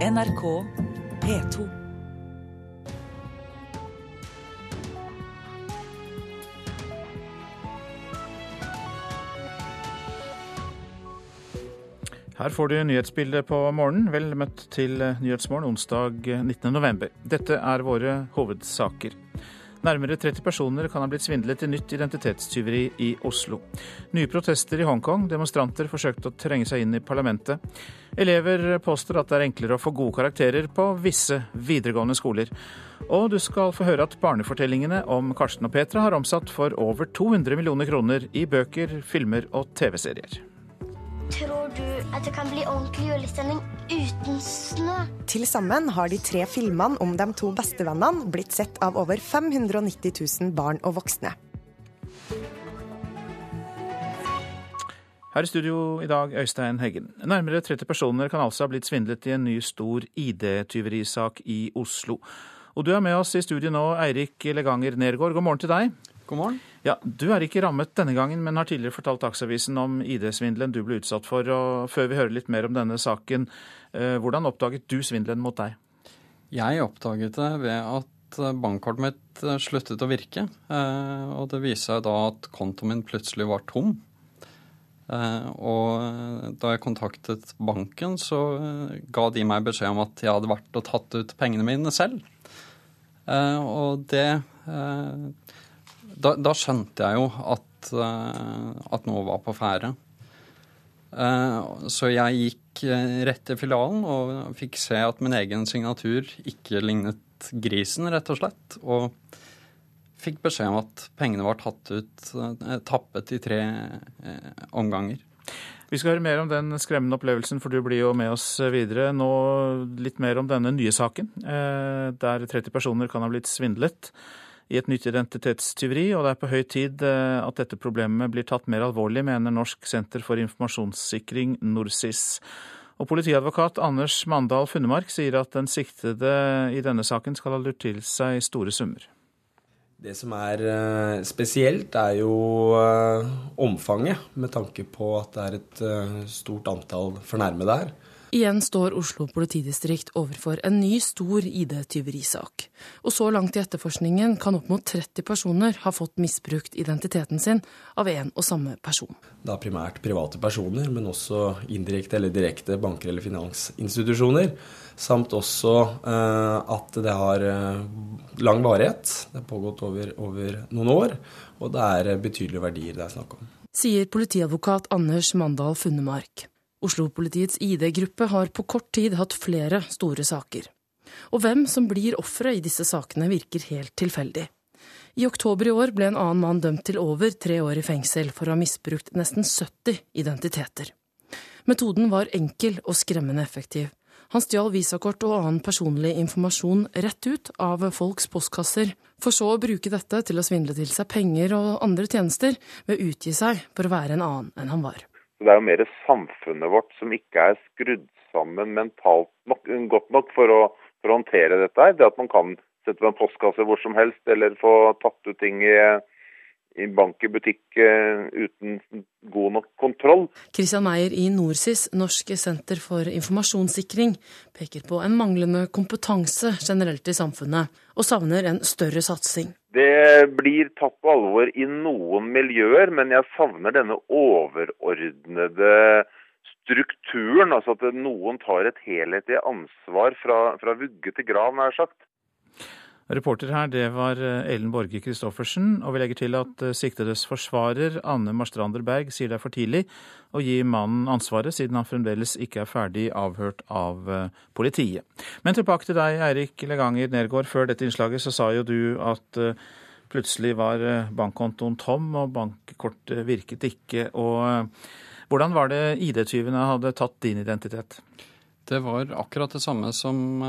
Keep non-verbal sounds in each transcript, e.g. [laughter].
NRK P2. Her får du nyhetsbildet på morgenen. Vel møtt til Nyhetsmorgen onsdag 19.11. Dette er våre hovedsaker. Nærmere 30 personer kan ha blitt svindlet i nytt identitetstyveri i Oslo. Nye protester i Hongkong. Demonstranter forsøkte å trenge seg inn i parlamentet. Elever påstår at det er enklere å få gode karakterer på visse videregående skoler. Og du skal få høre at barnefortellingene om Karsten og Petra har omsatt for over 200 millioner kroner i bøker, filmer og TV-serier. Tror du at det kan bli ordentlig julestemning uten snø? Til sammen har de tre filmene om de to bestevennene blitt sett av over 590 000 barn og voksne. Her i studio i dag, Øystein Heggen. Nærmere 30 personer kan altså ha blitt svindlet i en ny stor ID-tyverisak i Oslo. Og du er med oss i studio nå, Eirik Leganger Nergård. God morgen til deg. God morgen. Ja, Du er ikke rammet denne gangen, men har tidligere fortalt Dagsavisen om ID-svindelen du ble utsatt for. og Før vi hører litt mer om denne saken, eh, hvordan oppdaget du svindelen mot deg? Jeg oppdaget det ved at bankkortet mitt eh, sluttet å virke. Eh, og det viste seg da at kontoen min plutselig var tom. Og da jeg kontaktet banken, så ga de meg beskjed om at jeg hadde vært og tatt ut pengene mine selv. Og det da, da, skjønte jeg jo at, at noe var på ferde. Så jeg gikk rett til filialen og fikk se at min egen signatur ikke lignet grisen, rett og slett. Og fikk beskjed om at pengene var tatt ut, tappet i tre omganger. Vi skal høre mer om den skremmende opplevelsen, for du blir jo med oss videre. Nå litt mer om denne nye saken, der 30 personer kan ha blitt svindlet i et nytt identitetstyveri, og det er på høy tid at dette problemet blir tatt mer alvorlig, mener Norsk senter for informasjonssikring, NorSIS. Og politiadvokat Anders Mandal Funnemark sier at den siktede i denne saken skal ha lurt til seg store summer. Det som er spesielt, er jo omfanget, med tanke på at det er et stort antall fornærmede her. Igjen står Oslo politidistrikt overfor en ny stor ID-tyverisak. Og så langt i etterforskningen kan opp mot 30 personer ha fått misbrukt identiteten sin av en og samme person. Det er primært private personer, men også indirekte eller direkte banker eller finansinstitusjoner. Samt også eh, at det har lang varighet. Det har pågått over, over noen år. Og det er betydelige verdier det er snakk om. Sier politiadvokat Anders Mandal Funnemark. Oslo-politiets ID-gruppe har på kort tid hatt flere store saker. Og hvem som blir ofre i disse sakene virker helt tilfeldig. I oktober i år ble en annen mann dømt til over tre år i fengsel for å ha misbrukt nesten 70 identiteter. Metoden var enkel og skremmende effektiv. Han stjal visakort og annen personlig informasjon rett ut av folks postkasser, for så å bruke dette til å svindle til seg penger og andre tjenester ved å utgi seg for å være en annen enn han var. Så Det er jo mer samfunnet vårt som ikke er skrudd sammen mentalt nok, godt nok for å, for å, håndtere dette. her. Det at man kan sette på en postkasse hvor som helst, eller få tatt ut ting i, i bank i butikk uh, uten god nok kontroll. Christian Meyer i NorSIS, Norsk senter for informasjonssikring, peker på en manglende kompetanse generelt i samfunnet, og savner en større satsing. Det blir tatt på alvor i noen miljøer, men jeg savner denne overordnede strukturen. Altså at noen tar et helhetlig ansvar fra, fra vugge til grav, nær sagt. Reporter her, det var Ellen Borge Christoffersen, og vi legger til at siktedes forsvarer, Anne Marstrander Berg, sier det er for tidlig å gi mannen ansvaret, siden han fremdeles ikke er ferdig avhørt av politiet. Men tilbake til deg, Eirik Leganger Nergård. Før dette innslaget så sa jo du at plutselig var bankkontoen tom, og bankkortet virket ikke. Og hvordan var det ID-tyvene hadde tatt din identitet? Det var akkurat det samme som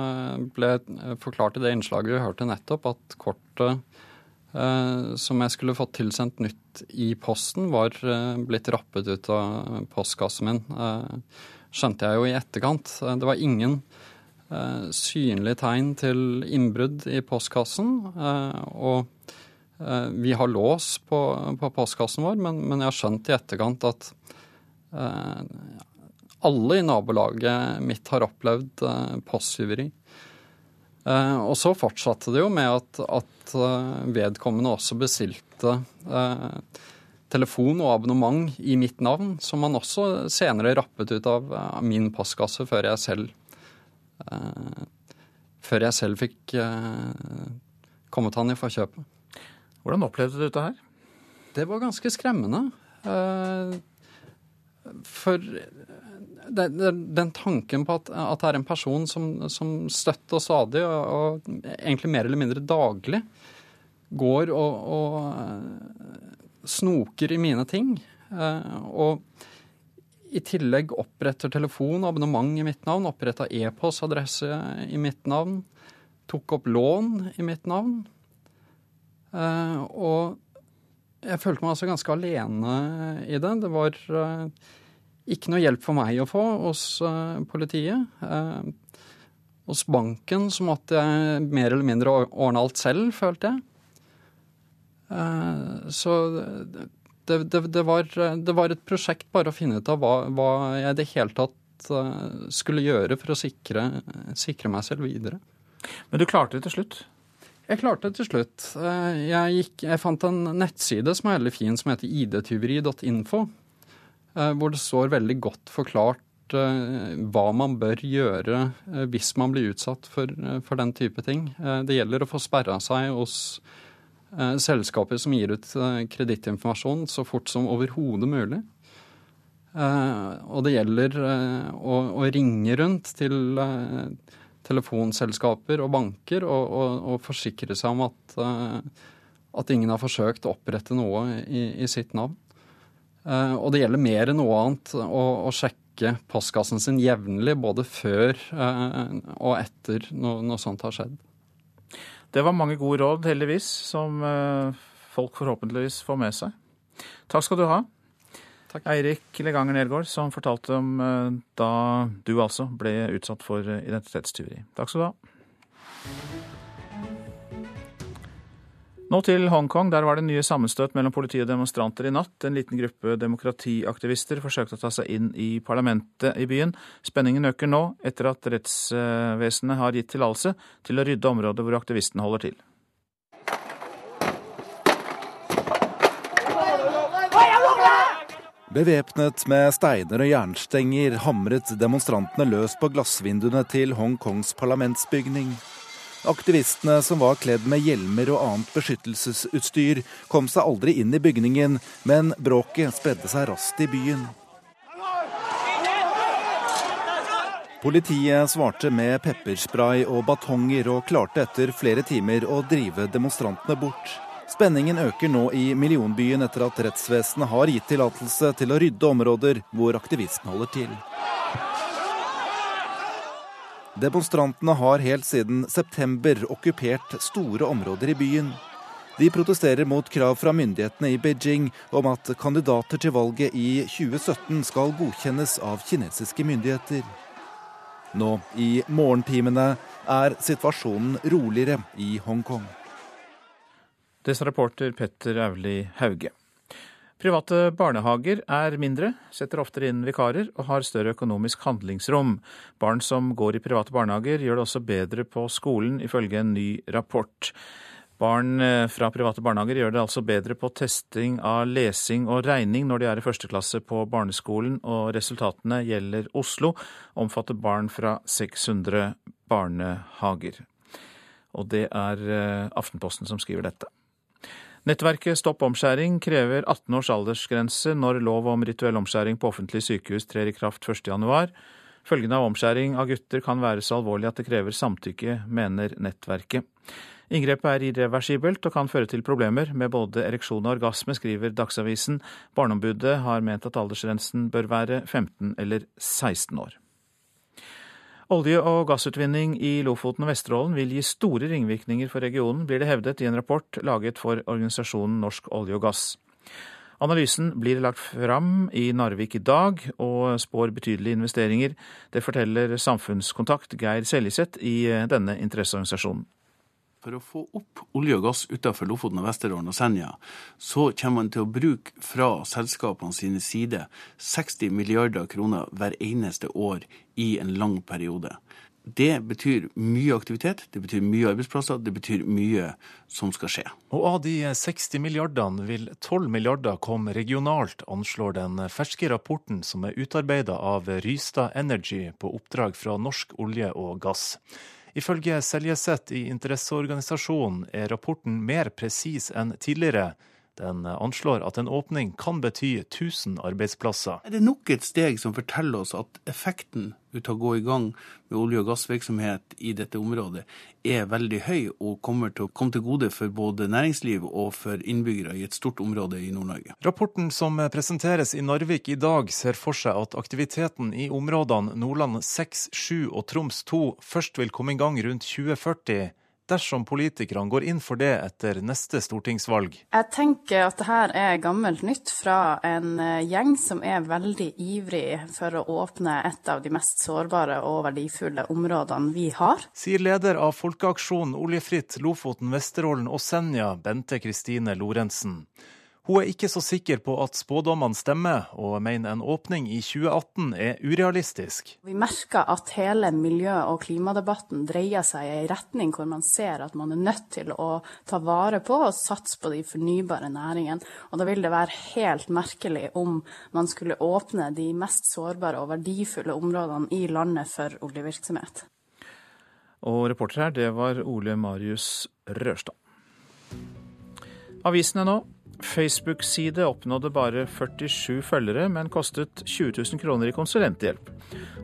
ble forklart i det innslaget vi hørte nettopp, at kortet eh, som jeg skulle fått tilsendt nytt i posten, var eh, blitt rappet ut av postkassen min. Eh, skjønte jeg jo i etterkant. Det var ingen synlige tegn til innbrudd i postkassen. og vi har lås på, postkassen vår, men, jeg har skjønt i etterkant at alle i nabolaget mitt har opplevd uh, posttyveri. Uh, og så fortsatte det jo med at, at uh, vedkommende også bestilte telefon og abonnement i mitt navn, som han også senere rappet ut av min postkasse før jeg selv før jeg selv fikk kommet han i forkjøpet. Hvordan opplevde du dette her? Det var ganske skremmende. For den tanken på at, at, det er en person som, som støtt og stadig, og, og, egentlig mer eller mindre daglig, går og, og eh, snoker i mine ting. Eh, og i tillegg oppretter telefon, abonnement i mitt navn, oppretta e-postadresse i mitt navn, tok opp lån i mitt navn. Eh, og jeg følte meg altså ganske alene i det. Det var ikke noe hjelp for meg å få hos uh, politiet. Uh, hos banken så måtte jeg mer eller mindre ordne alt selv, følte jeg. Uh, så det, det, det, var, det, var, et prosjekt bare å finne ut av hva, hva jeg i det hele tatt skulle gjøre for å sikre, sikre, meg selv videre. Men du klarte det til slutt? Jeg klarte det til slutt. Jeg, gikk, jeg fant en nettside som er veldig fin, som heter idtyveri.info. Eh, hvor det står veldig godt forklart eh, hva man bør gjøre eh, hvis man blir utsatt for, for den type ting. Det gjelder å få sperra seg hos selskaper som gir ut kredittinformasjon så fort som overhodet mulig. Og det gjelder å, å ringe rundt til telefonselskaper og banker og, og, og forsikre seg om at, at, ingen har forsøkt å opprette noe i, i sitt navn. Eh, og det gjelder mer enn noe annet å, å sjekke postkassen sin jevnlig, både før eh, og etter noe, noe, sånt har skjedd. Det var mange gode råd, heldigvis, som eh, folk forhåpentligvis får med seg. Takk skal du ha. Takk. Eirik Leganger Nergård, som fortalte om da du altså ble utsatt for identitetstyveri. Takk skal du ha. Nå til Hongkong. Der var det nye sammenstøt mellom politi og demonstranter i natt. En liten gruppe demokratiaktivister forsøkte å ta seg inn i parlamentet i byen. Spenningen øker nå, etter at rettsvesenet har gitt tillatelse til å rydde området hvor aktivistene holder til. Bevæpnet med steiner og jernstenger hamret demonstrantene løs på glassvinduene til Hongkongs parlamentsbygning. Aktivistene, som var kledd med hjelmer og annet beskyttelsesutstyr, kom seg aldri inn i bygningen, men bråket spredde seg raskt i byen. Politiet svarte med pepperspray og batonger og klarte etter flere timer å drive demonstrantene bort. Spenningen øker nå i millionbyen etter at rettsvesenet har gitt tillatelse til å rydde områder hvor aktivistene holder til. Demonstrantene har helt siden september okkupert store områder i byen. De protesterer mot krav fra myndighetene i Beijing om at kandidater til valget i 2017 skal godkjennes av kinesiske myndigheter. Nå i morgentimene er situasjonen roligere i Hongkong. Det reporter Petter Auli Hauge. Private barnehager er mindre, setter oftere inn vikarer og har større økonomisk handlingsrom. Barn som går i private barnehager gjør det også bedre på skolen, ifølge en ny rapport. Barn eh, fra private barnehager gjør det altså bedre på testing av lesing og regning når de er i første klasse på barneskolen, og resultatene gjelder Oslo, omfatter barn fra 600 barnehager. Og det er eh, Aftenposten som skriver dette. Nettverket Stopp omskjæring krever 18 års aldersgrense når lov om rituell omskjæring på offentlige sykehus trer i kraft 1.1. Følgene av omskjæring av gutter kan være så alvorlig at det krever samtykke, mener nettverket. Inngrepet er irreversibelt og kan føre til problemer med både ereksjon og orgasme, skriver Dagsavisen. Barneombudet har ment at aldersgrensen bør være 15 eller 16 år. Olje- og gassutvinning i Lofoten og Vesterålen vil gi store ringvirkninger for regionen, blir det hevdet i en rapport laget for organisasjonen Norsk olje og gass. Analysen blir lagt fram i Narvik i dag, og spår betydelige investeringer. Det forteller samfunnskontakt Geir Seljeseth i denne interesseorganisasjonen. For å få opp olje og gass utenfor Lofoten, og Vesterålen og Senja, så kommer man til å bruke fra selskapene sine side 60 milliarder kroner hver eneste år i en lang periode. Det betyr mye aktivitet, det betyr mye arbeidsplasser, det betyr mye som skal skje. Og av de 60 milliardene vil 12 milliarder komme regionalt, anslår den ferske rapporten som er utarbeida av Rystad Energy på oppdrag fra Norsk olje og gass. Ifølge Seljeseth i interesseorganisasjonen er rapporten mer presis enn tidligere. Den anslår at en åpning kan bety 1000 arbeidsplasser. Det er nok et steg som forteller oss at effekten ut av å gå i gang med olje- og gassvirksomhet i dette området er veldig høy, og kommer til å komme til gode for både næringsliv og for innbyggere i et stort område i Nord-Norge. Rapporten som presenteres i Narvik i dag, ser for seg at aktiviteten i områdene Nordland 6, 7 og Troms 2 først vil komme i gang rundt 2040 dersom politikerne går inn for det etter neste stortingsvalg? Jeg tenker at dette er gammelt nytt fra en eh, gjeng som er veldig ivrig for å åpne et av de mest sårbare og verdifulle områdene vi har. Sier leder av folkeaksjonen Oljefritt Lofoten, Vesterålen og Senja, Bente Kristine Lorentzen. Hun er ikke så sikker på at spådommene stemmer, og mener en åpning i 2018 er urealistisk. Vi merker at hele miljø- og klimadebatten dreier seg i en retning hvor man ser at man er nødt til å ta vare på og satse på de fornybare næringene. Og da vil det være helt merkelig om man skulle åpne de mest sårbare og verdifulle områdene i landet for oljevirksomhet. Og reporter her, det var Ole Marius Rørstad. Avisene nå. Facebook-side oppnådde bare 47 følgere, men kostet 20 000 kroner i konsulenthjelp.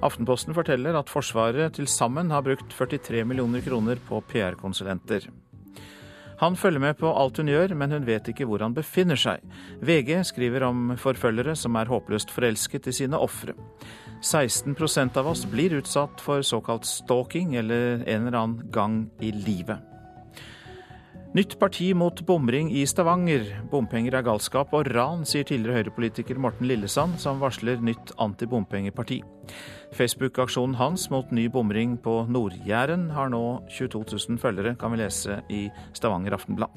Aftenposten forteller at Forsvaret til sammen har brukt 43 millioner kroner på PR-konsulenter. Han følger med på alt hun gjør, men hun vet ikke hvor han befinner seg. VG skriver om forfølgere som er håpløst forelsket i sine ofre. 16% av oss blir utsatt for såkalt stalking eller en eller annen gang i livet. Nytt parti mot bomring i Stavanger. Bompenger er galskap og ran, sier tidligere Høyre-politiker Morten Lillesand, som varsler nytt antibompengeparti. Facebook-aksjonen hans mot ny bomring på Nord-Jæren har nå 22 000 følgere, kan vi lese i Stavanger Aftenblad.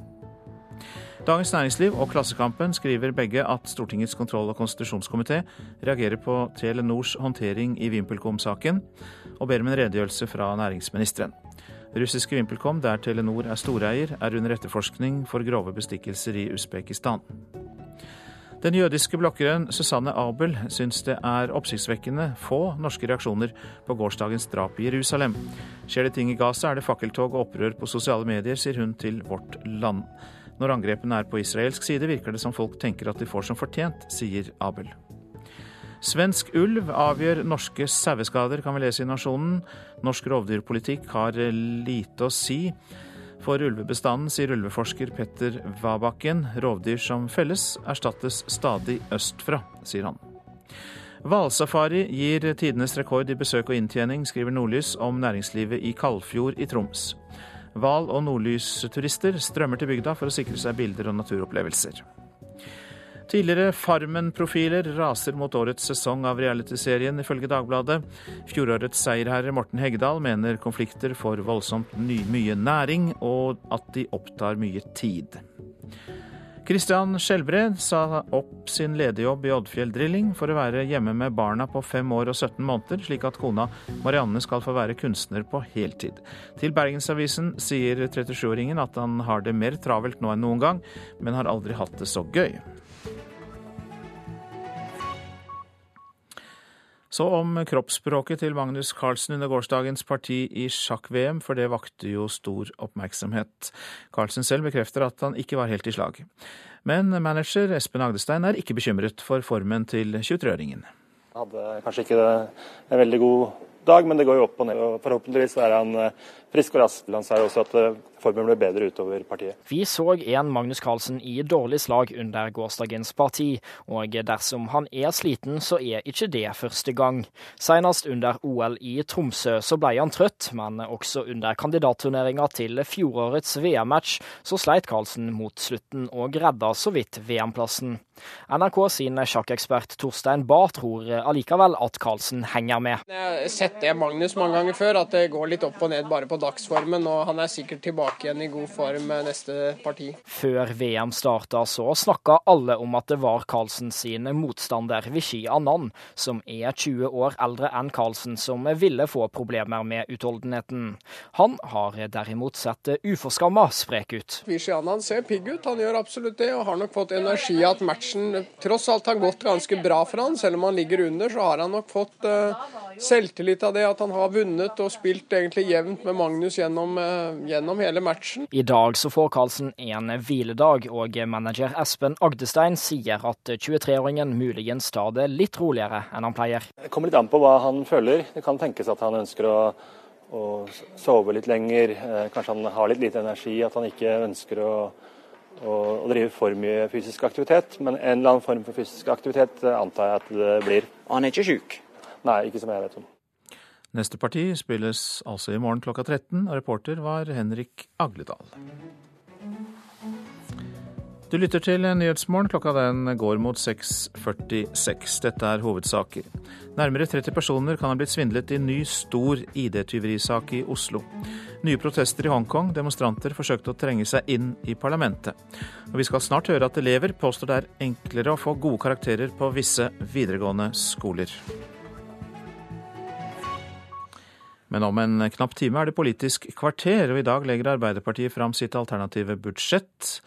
Dagens Næringsliv og Klassekampen skriver begge at Stortingets kontroll- og konstitusjonskomité reagerer på Telenors håndtering i VimpelCom-saken, og ber om en redegjørelse fra næringsministeren. Russiske VimpelCom, der Telenor er storeier, er under etterforskning for grove bestikkelser i Usbekistan. Den jødiske blokkeren Susanne Abel syns det er oppsiktsvekkende få norske reaksjoner på gårsdagens drap i Jerusalem. Skjer det ting i Gaza, er det fakkeltog og opprør på sosiale medier, sier hun til Vårt Land. Når angrepene er på israelsk side, virker det som folk tenker at de får som fortjent, sier Abel. Svensk ulv avgjør norske saueskader, kan vi lese i Nasjonen. Norsk rovdyrpolitikk har lite å si for ulvebestanden, sier ulveforsker Petter Wabakken. Rovdyr som felles, erstattes stadig østfra, sier han. Hvalsafari gir tidenes rekord i besøk og inntjening, skriver Nordlys om næringslivet i Kaldfjord i Troms. Hval- og nordlysturister strømmer til bygda for å sikre seg bilder og naturopplevelser. Tidligere Farmen-profiler raser mot årets sesong av realityserien, ifølge Dagbladet. Fjorårets seierherre Morten Heggedal mener konflikter får voldsomt mye næring, og at de opptar mye tid. Christian Skjelbred sa opp sin lederjobb i Oddfjell Drilling for å være hjemme med barna på fem år og 17 måneder, slik at kona Marianne skal få være kunstner på heltid. Til Bergensavisen sier 37-åringen at han har det mer travelt nå enn noen gang, men har aldri hatt det så gøy. Så om kroppsspråket til Magnus Carlsen under gårsdagens parti i sjakk-VM, for det vakte jo stor oppmerksomhet. Carlsen selv bekrefter at han ikke var helt i slag. Men manager Espen Agdestein er ikke bekymret for formen til 23-åringen. Hadde kanskje ikke en veldig god dag, men det går jo opp og ned. Forhåpentligvis er han eh, frisk og rask. Han sa jo også at eh, formen ble bedre utover partiet. Vi så en Magnus Carlsen i dårlig slag under gårsdagens parti, og dersom han er sliten, så er ikke det første gang. Senest under OL i Tromsø så ble han trøtt, men også under kandidatturneringa til fjorårets VM-match så sleit Carlsen mot slutten og redda så vidt VM-plassen. NRK sin sjakkekspert Torstein Bae tror allikevel at Carlsen henger med. Jeg har sett det Magnus mange ganger før, at det går litt opp og ned bare på dagsformen. Og han er sikkert tilbake igjen i god form neste parti. Før VM starta så snakka alle om at det var Carlsen sin motstander Vichy Anand, som er 20 år eldre enn Carlsen, som ville få problemer med utholdenheten. Han har derimot sett uforskamma sprek ut. Vichy Anand ser pigg ut, han gjør absolutt det, og har nok fått energi at matchen tross alt har gått ganske bra for han. Selv om han ligger under, så har han nok fått uh, selvtillit av det at han har vunnet og spilt egentlig jevnt med Magnus gjennom, uh, gjennom hele matchen. I dag så får Carlsen en hviledag, og manager Espen Agdestein sier at 23-åringen muligens tar det litt roligere enn han pleier. Det kommer litt an på hva han føler. Det kan tenkes at han ønsker å å sove litt lenger. Eh, kanskje han har litt lite energi, at han ikke ønsker å å, drive for mye fysisk aktivitet, men en eller annen form for fysisk aktivitet eh, antar jeg at det blir. Og han er ikke syk? Nei, ikke som jeg vet om. Neste parti spilles altså i morgen klokka 13, og reporter var Henrik Agledal. Du lytter til Nyhetsmorgen. Klokka den går mot 6.46. Dette er hovedsaker. Nærmere 30 personer kan ha blitt svindlet i ny, stor ID-tyverisak i Oslo. Nye protester i Hongkong. Demonstranter forsøkte å trenge seg inn i parlamentet. Og vi skal snart høre at elever påstår det er enklere å få gode karakterer på visse videregående skoler. Men om en knapp time er det Politisk kvarter, og i dag legger Arbeiderpartiet fram sitt alternative budsjett.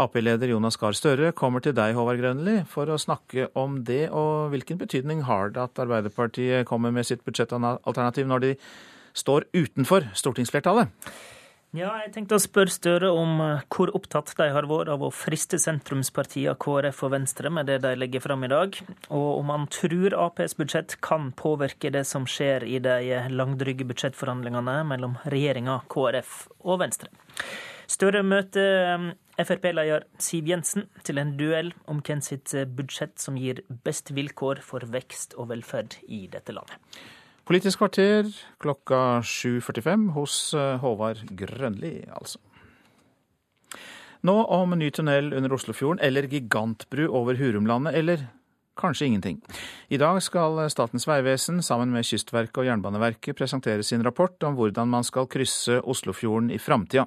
Ap-leder Jonas Gahr Støre kommer til deg, Håvard Grønli, for å snakke om det. Og hvilken betydning har det at Arbeiderpartiet kommer med sitt budsjettalternativ når de står utenfor stortingsflertallet? Ja, jeg tenkte å spørre Støre om eh, hvor opptatt de har vært av å friste sentrumspartiene KrF og Venstre med det de legger fram i dag, og om han tror Aps budsjett kan påvirke det som skjer i de langdrygge budsjettforhandlingene mellom regjeringa, KrF og Venstre. Støre møter um, Frp-leder Siv Jensen til en duell om hvem sitt uh, budsjett som gir best vilkår for vekst og velferd i dette landet. Politisk kvarter klokka 7.45 hos uh, Håvard Grønli, altså. Nå om ny tunnel under Oslofjorden eller gigantbru over Hurumlandet, eller kanskje ingenting. I dag skal Statens vegvesen sammen med Kystverket og Jernbaneverket presentere sin rapport om hvordan man skal krysse Oslofjorden i framtida.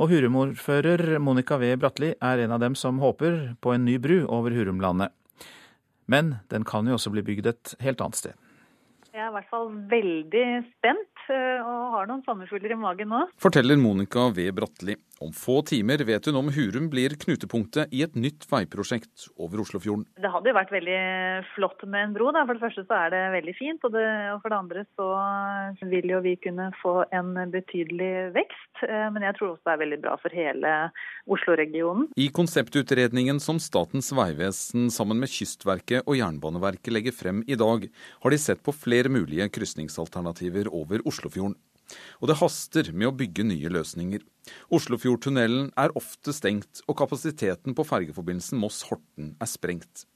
Og Hurum-ordfører Monica V. Bratli er en av dem som håper på en ny bru over Hurumlandet. Men den kan jo også bli bygd et helt annet sted. Jeg er i hvert fall veldig spent eh, og har noen sommerfugler i magen nå. Forteller Monica V. Bratli. Om få timer vet hun om Hurum blir knutepunktet i et nytt veiprosjekt over Oslofjorden. Det hadde jo vært veldig flott med en bro. Da. For det første så er det veldig fint, og, det, og for det andre så vil jo vi kunne få en betydelig vekst. Eh, men jeg tror også det er veldig bra for hele Oslo-regionen. I konseptutredningen som Statens vegvesen sammen med Kystverket og Jernbaneverket legger frem i dag, har de sett på flere mulige krysningsalternativer over Oslofjorden. Og det haster med å bygge nye løsninger. Oslofjordtunnelen er ofte stengt, og kapasiteten på fergeforbindelsen Moss-Horten er sprengt.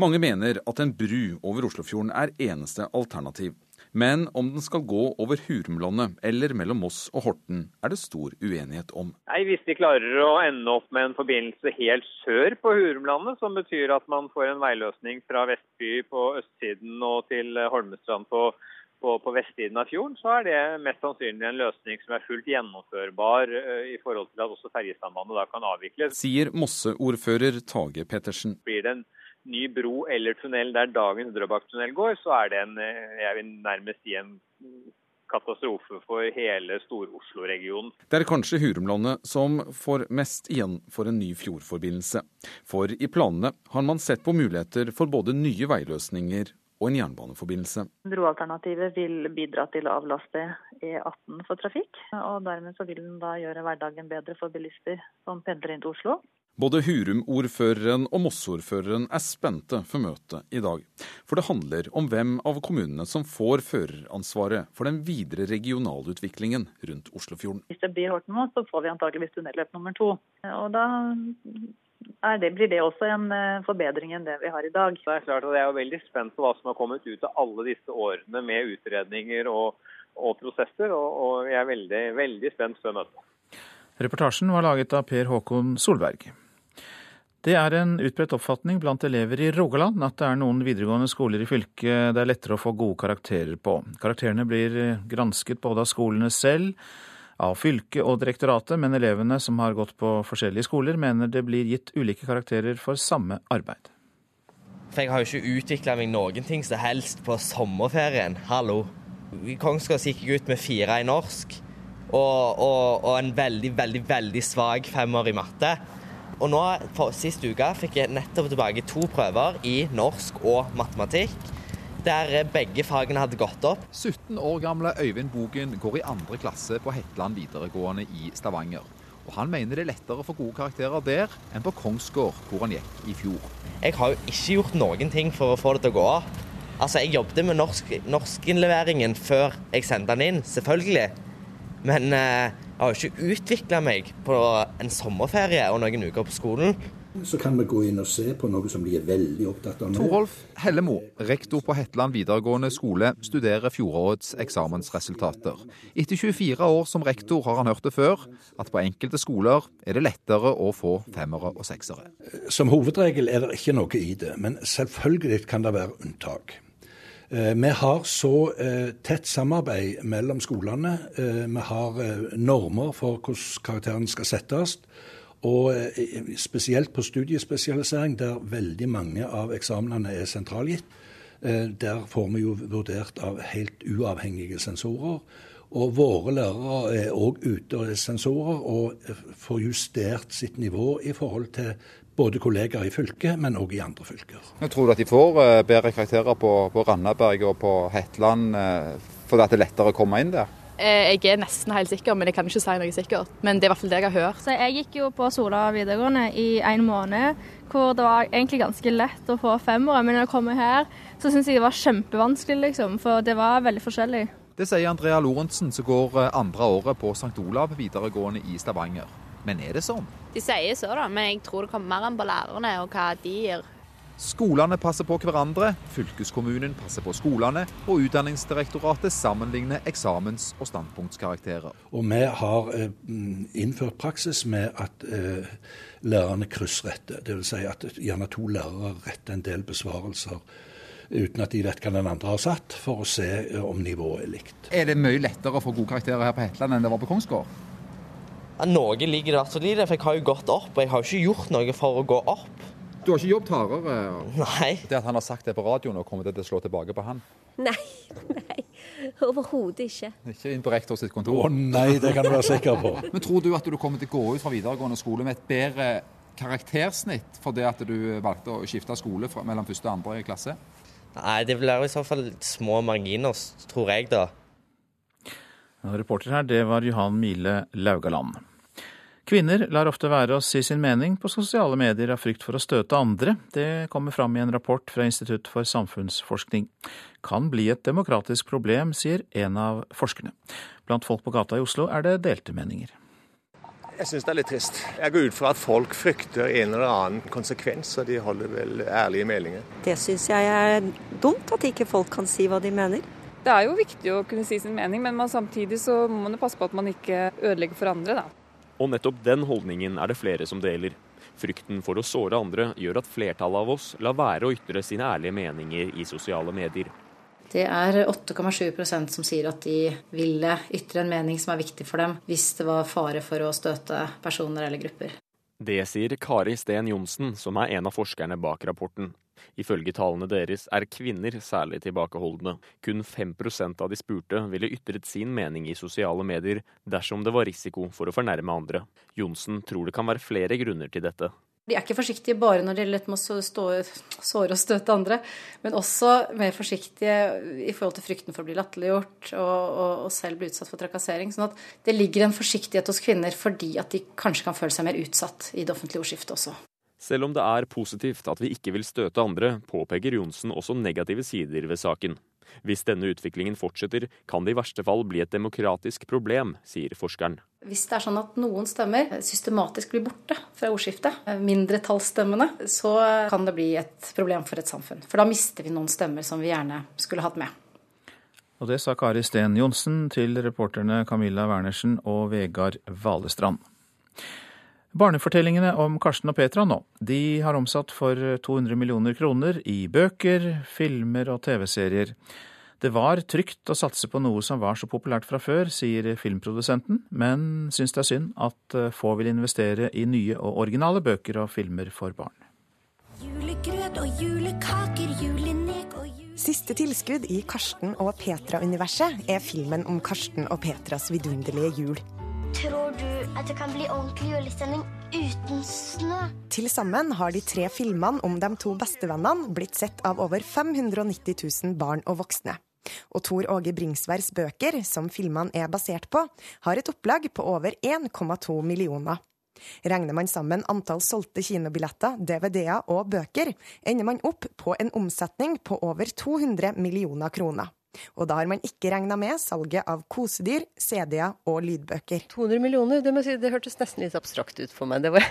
Mange mener at en bru over Oslofjorden er eneste alternativ. Men om den skal gå over Hurumlandet eller mellom Moss og Horten, er det stor uenighet om. Nei, Hvis de klarer å ende opp med en forbindelse helt sør på Hurumlandet, som betyr at man får en veiløsning fra Vestby på østsiden og til Holmestrand på på, på vestsiden av fjorden, så er det mest sannsynlig en løsning som er fullt gjennomførbar uh, i forhold til at også ferjesambandet da kan avvikles. Sier Mosse-ordfører Tage Pettersen. Blir det en ny bro eller tunnel der dagens Drøbak-tunnel går, så er det en, eh, jeg vil nærmest si en katastrofe for hele Stor-Oslo-regionen. Det er kanskje Hurumlandet som får mest igjen for en ny fjordforbindelse. For i planene har man sett på muligheter for både nye veiløsninger og en jernbaneforbindelse. Broalternativet vil bidra til å avlaste E18 for trafikk, og dermed så vil den da gjøre hverdagen bedre for bilister som pendler inn til Oslo. Både Hurum-ordføreren og Moss-ordføreren er spente for møtet i dag. For det handler om hvem av kommunene som får føreransvaret for den videre regionalutviklingen rundt Oslofjorden. Hvis det blir Horten nå, så får vi antageligvis tunnelløp nummer to. Og da det, blir det også en eh, forbedring enn det vi har i dag. Det er klart at Jeg er veldig spent på hva som har kommet ut av alle disse årene med utredninger og, og prosesser, og, og, jeg er veldig, veldig spent før møtet. Reportasjen var laget av Per Håkon Solberg. Det er en utbredt oppfatning blant elever i Rogaland at det er noen videregående skoler i fylket det er lettere å få gode karakterer på. Karakterene blir gransket både av skolene selv, av fylket og direktoratet, men elevene som har gått på forskjellige skoler, mener det blir gitt ulike karakterer for samme arbeid. For jeg har jo ikke utvikla meg noen ting som helst på sommerferien. Hallo. I gikk jeg ut med fire i norsk og, og, og en veldig, veldig, veldig svak femmer i matte. Og nå, for Sist uke fikk jeg nettopp tilbake to prøver i norsk og matematikk. Der begge fagene hadde gått opp. 17 år gamle Øyvind Bogen går i andre klasse på Hetland videregående i Stavanger. Og Han mener det er lettere å få gode karakterer der enn på Kongsgård, hvor han gikk i fjor. Jeg har jo ikke gjort noen ting for å få det til å gå opp. Altså, Jeg jobbet med norsk, norskinnleveringen før jeg sendte den inn, selvfølgelig. Men eh, jeg har jo ikke utvikla meg på en sommerferie og noen uker på skolen. Så kan vi gå inn og se på noe som de er veldig opptatt av nå. Torolf Hellemo, rektor på Hetland videregående skole, studerer fjorårets eksamensresultater. Etter 24 år som rektor har han hørt det før, at på enkelte skoler er det lettere å få femmere og seksere. Som hovedregel er det ikke noe i det, men selvfølgelig kan det være unntak. Eh, vi har så eh, tett samarbeid mellom skolene. Eh, vi har normer for hvordan karakterene skal settes. Og spesielt på studiespesialisering, der veldig mange av eksamenene er sentralgitt. Der får vi jo vurdert av helt uavhengige sensorer. Og våre lærere er òg ute og er sensorer og får justert sitt nivå i forhold til både kollegaer i fylket, men òg i andre fylker. Jeg tror du at de får eh, bedre karakterer på, på Randaberg og på Hetland eh, fordi det er lettere å komme inn der? Eh, jeg er nesten helt sikker, men jeg kan ikke si noe sikkert. Men det er i hvert fall det jeg har hørt. Så jeg gikk jo på Sola videregående i en måned, hvor det var egentlig ganske lett å få femmere. Men når jeg kommer her, så syns jeg det var kjempevanskelig, liksom. For det var veldig forskjellig. Det sier Andrea Lorentzen, som går andre året på St. Olav videregående i Stavanger. Men er det sånn? De sier så, da, men jeg tror det kommer mer an på lærerne og hva de gir. Skolene passer på hverandre, fylkeskommunen passer på skolene, og Utdanningsdirektoratet sammenligner eksamens- og standpunktskarakterer. Og vi har eh, innført praksis med at eh, lærerne kryssretter. Dvs. Si at gjerne to lærere retter en del besvarelser uten at de vet hva den andre har satt, for å se eh, om nivået er likt. Er det mye lettere å få gode karakterer her på Hetland enn det var på Kongsgård? Ja, noe ligger det i hvert fall i det, for jeg har jo gått opp, og jeg har jo ikke gjort noe for å gå opp. Du har ikke jobbet hardere? Nei. Det at han har sagt det på radioen, og kommer det til å slå tilbake på han? Nei, [laughs] nei. Overhodet ikke. Ikke inn på rektor sitt kontor? Å nei, det kan du være sikker på. Men tror du at du kommer til å gå ut fra videregående skole med et bedre karaktersnitt for det at du valgte å skifte skole fra, mellom første og andre klasse? Nei, det blir i så fall små marginer, tror jeg da. Reporter her, det var Johan Mile Laugaland. Kvinner lar ofte være å si sin mening på sosiale medier av frykt for å støte andre. Det kommer fram i en rapport fra Institutt for samfunnsforskning. Kan bli et demokratisk problem, sier en av forskerne. Blant folk på gata i Oslo er det delte meninger. Jeg syns det er litt trist. Jeg går ut fra at folk frykter en eller annen konsekvens, og de holder vel ærlige meldinger. Det syns jeg er dumt, at ikke folk kan si hva de mener. Det er jo viktig å kunne si sin mening, men man, samtidig så må man passe på at man ikke ødelegger for andre. da. Og nettopp den holdningen er det flere som deler. Frykten for å såre andre gjør at flertallet av oss lar være å ytre sine ærlige meninger i sosiale medier. Det er 8,7% som sier at de ville ytre en mening som er viktig for dem, hvis det var fare for å støte personer eller grupper. Det sier Kari Sten Johnsen, som er en av forskerne bak rapporten. Ifølge tallene deres er kvinner særlig tilbakeholdne. Kun 5% av de spurte ville ytret sin mening i sosiale medier dersom det var risiko for å fornærme andre. Johnsen tror det kan være flere grunner til dette. De er ikke forsiktige bare når det gjelder med å såre og støte andre, men også mer forsiktige i forhold til frykten for å bli latterliggjort og, og, og, selv bli utsatt for trakassering. sånn at det ligger en forsiktighet hos kvinner fordi at de kanskje kan føle seg mer utsatt i det offentlige ordskiftet også. Selv om det er positivt at vi ikke vil støte andre, påpeker Johnsen også negative sider ved saken. Hvis denne utviklingen fortsetter, kan det i verste fall bli et demokratisk problem, sier forskeren. Hvis det er sånn at noen stemmer systematisk blir borte fra ordskiftet, mindretallsstemmene, så kan det bli et problem for et samfunn. For da mister vi noen stemmer som vi gjerne skulle hatt med. Og det sa Kari Sten Johnsen til reporterne Camilla Wernersen og Vegard Valestrand. Barnefortellingene om Karsten og Petra nå, de har omsatt for 200 millioner kroner i bøker, filmer og TV-serier. Det var trygt å satse på noe som var så populært fra før, sier filmprodusenten, men syns det er synd at få vil investere i nye og originale bøker og filmer for barn. Julegrøt og julekaker, julenek og jule... Siste tilskudd i Karsten og Petra-universet er filmen om Karsten og Petras vidunderlige jul. Tror du at det kan bli ordentlig julestemning uten snø? Til sammen har de tre filmene om de to bestevennene blitt sett av over 590 000 barn og voksne. Og Tor Åge Bringsværs bøker, som filmene er basert på, har et opplag på over 1,2 millioner. Regner man sammen antall solgte kinobilletter, DVD-er og bøker, ender man opp på en omsetning på over 200 millioner kroner. Og da har man ikke regna med salget av kosedyr, CD-er og lydbøker. 200 millioner, det, si, det hørtes nesten litt abstrakt ut for meg. Det var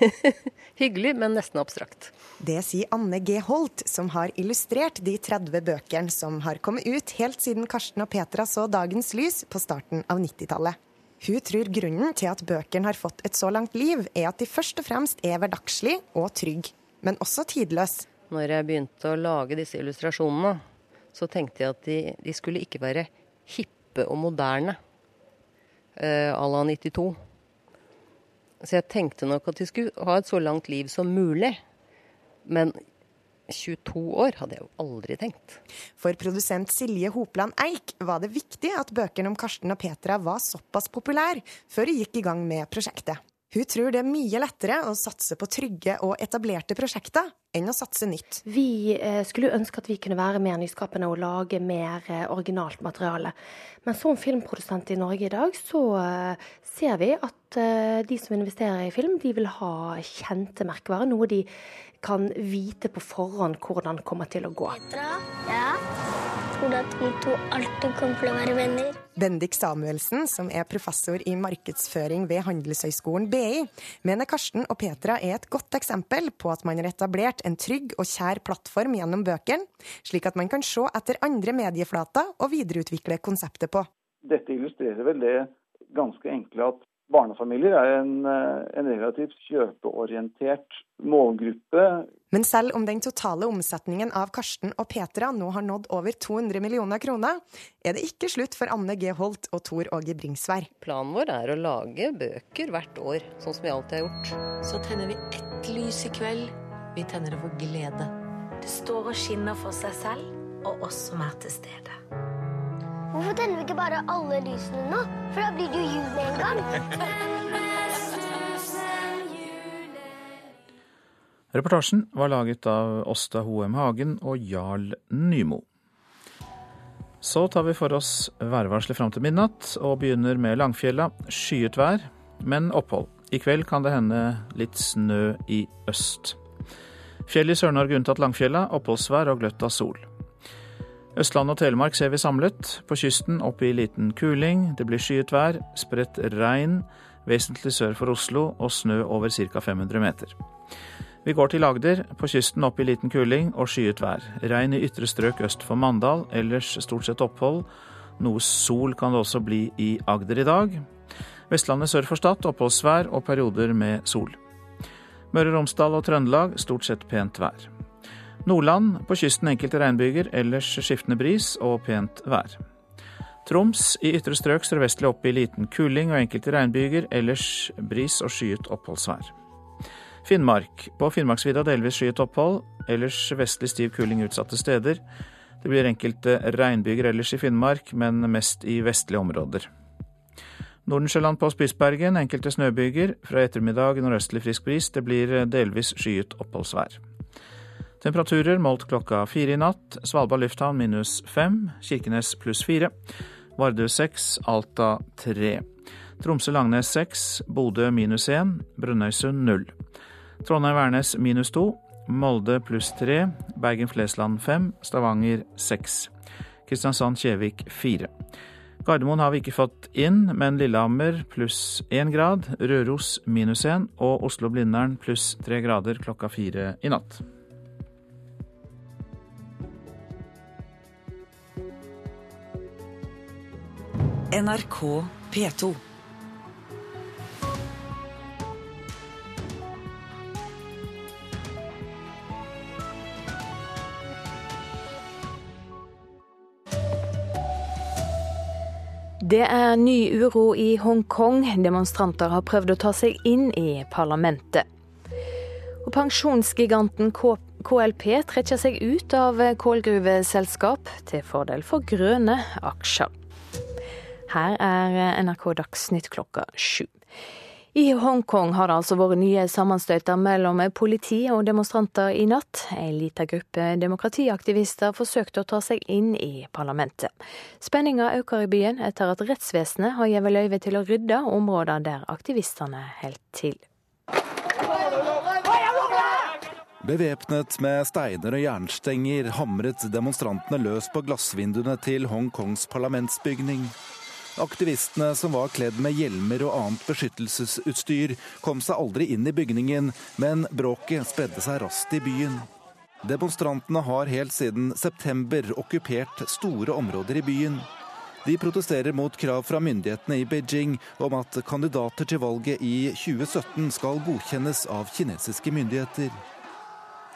[laughs] hyggelig, men nesten abstrakt. Det sier Anne G. Holt, som har illustrert de 30 bøkene som har kommet ut helt siden Karsten og Petra så dagens lys på starten av 90-tallet. Hun tror grunnen til at bøkene har fått et så langt liv, er at de først og fremst er hverdagslige og trygge, men også tidløse. Når jeg begynte å lage disse illustrasjonene, så tenkte jeg at de, de skulle ikke være hippe og moderne eh, à la 92. Så jeg tenkte nok at de skulle ha et så langt liv som mulig. Men 22 år hadde jeg jo aldri tenkt. For produsent Silje Hopland Eik var det viktig at bøkene om Karsten og Petra var såpass populære før de gikk i gang med prosjektet. Hun tror det er mye lettere å satse på trygge og etablerte prosjekter enn å satse nytt. Vi eh, skulle ønske at vi kunne være mer nyskapende og lage mer eh, originalt materiale. Men som filmprodusent i Norge i dag, så eh, ser vi at de som investerer i film, de vil ha kjente merkevarer. Noe de kan vite på forhånd hvordan kommer til å gå. Ja tror at vi to alltid kommer til å være venner. Bendik Samuelsen, som er professor i markedsføring ved Handelshøyskolen BI, mener Karsten og Petra er et godt eksempel på at man har etablert en trygg og kjær plattform gjennom bøkene, slik at man kan se etter andre medieflater og videreutvikle konseptet på. Dette illustrerer vel det ganske enkle at barnefamilier er en, eh, en, relativt kjøpeorientert målgruppe. Men selv om den totale omsetningen av Karsten og Petra nå har nådd over 200 millioner kroner, er det ikke slutt for Anne G. Holt og Tor Åge Bringsvær. Planen vår er å lage bøker hvert år, sånn som vi alltid har gjort. Så tenner vi ett lys i kveld. Vi tenner det for glede. Det står og skinner for seg selv og oss som er til stede. Hvorfor tenner vi ikke bare alle lysene nå? For da blir det jo jul med en gang. Reportasjen var laget av Åsta Hoem Hagen og Jarl Nymo. Så tar vi for oss værvarselet fram til midnatt, og begynner med Langfjella. Skyet vær, men opphold. I kveld kan det hende litt snø i øst. Fjell i Sør-Norge unntatt Langfjella, oppholdsvær og gløtt av sol. Østland og Telemark ser vi samlet. På kysten opp i liten kuling. Det blir skyet vær, spredt regn vesentlig sør for Oslo og snø over ca. 500 meter. Vi går til Agder. På kysten opp i liten kuling og skyet vær. Regn i ytre strøk øst for Mandal, ellers stort sett opphold. Noe sol kan det også bli i Agder i dag. Vestlandet sør for Stad oppholdsvær og perioder med sol. Møre og Romsdal og Trøndelag stort sett pent vær. Nordland på kysten enkelte regnbyger, ellers skiftende bris og pent vær. Troms i ytre strøk sørvestlig opp i liten kuling og enkelte regnbyger, ellers bris og skyet oppholdsvær. Finnmark. På Finnmarksvidda delvis skyet opphold, ellers vestlig stiv kuling utsatte steder. Det blir enkelte regnbyger ellers i Finnmark, men mest i vestlige områder. Nordensjøland på Spitsbergen enkelte snøbyger. Fra ettermiddag nordøstlig frisk bris. Det blir delvis skyet oppholdsvær. Temperaturer målt klokka fire i natt. Svalbard lufthavn minus fem. Kirkenes pluss fire. Vardø seks. Alta tre. Tromsø-Langnes seks. Bodø minus én. Brønnøysund null. Trondheim-Værnes minus to. Molde pluss tre. Bergen-Flesland fem. Stavanger seks. Kristiansand-Kjevik fire. Gardermoen har vi ikke fått inn, men Lillehammer pluss én grad, Røros minus én og Oslo-Blindern pluss tre grader klokka fire i natt. NRK P2. Det er ny uro i Hongkong. Demonstranter har prøvd å ta seg inn i parlamentet. Og pensjonsgiganten KLP trekker seg ut av kålgruveselskap til fordel for grønne aksjer. Her er NRK Dagsnytt klokka sju. I Hongkong har det altså vært nye sammenstøyter mellom politi og demonstranter i natt. En liten gruppe demokratiaktivister forsøkte å ta seg inn i parlamentet. Spenninga øker i byen etter at rettsvesenet har gitt løyve til å rydde områder der aktivistene holder til. Bevæpnet med steiner og jernstenger hamret demonstrantene løs på glassvinduene til Hongkongs parlamentsbygning. Aktivistene, som var kledd med hjelmer og annet beskyttelsesutstyr, kom seg aldri inn i bygningen, men bråket spredde seg raskt i byen. Demonstrantene har helt siden september okkupert store områder i byen. De protesterer mot krav fra myndighetene i Beijing om at kandidater til valget i 2017 skal godkjennes av kinesiske myndigheter.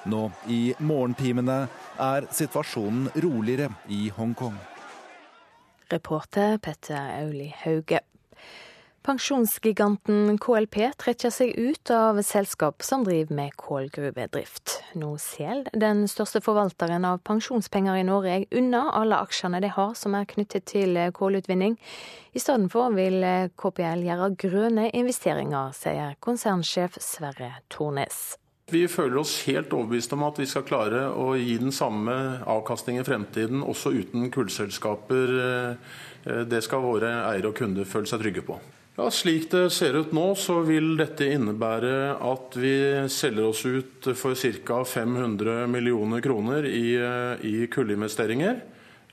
Nå i morgentimene er situasjonen roligere i Hongkong. Reporter Petter Auli Hauge. Pensjonsgiganten KLP trekker seg ut av selskap som driver med kålgruvedrift. Nå selger den største forvalteren av pensjonspenger i Norge unna alle aksjene de har som er knyttet til kålutvinning. I stedet for vil KPL gjøre grønne investeringer, sier konsernsjef Sverre Tornes. Vi føler oss helt overbevist om at vi skal klare å gi den samme avkastning i fremtiden, også uten kullselskaper. Eh, det skal våre eiere og kunder føle seg trygge på. Ja, Slik det ser ut nå, så vil dette innebære at vi selger oss ut for ca. 500 millioner kroner i, eh, i kullinvesteringer.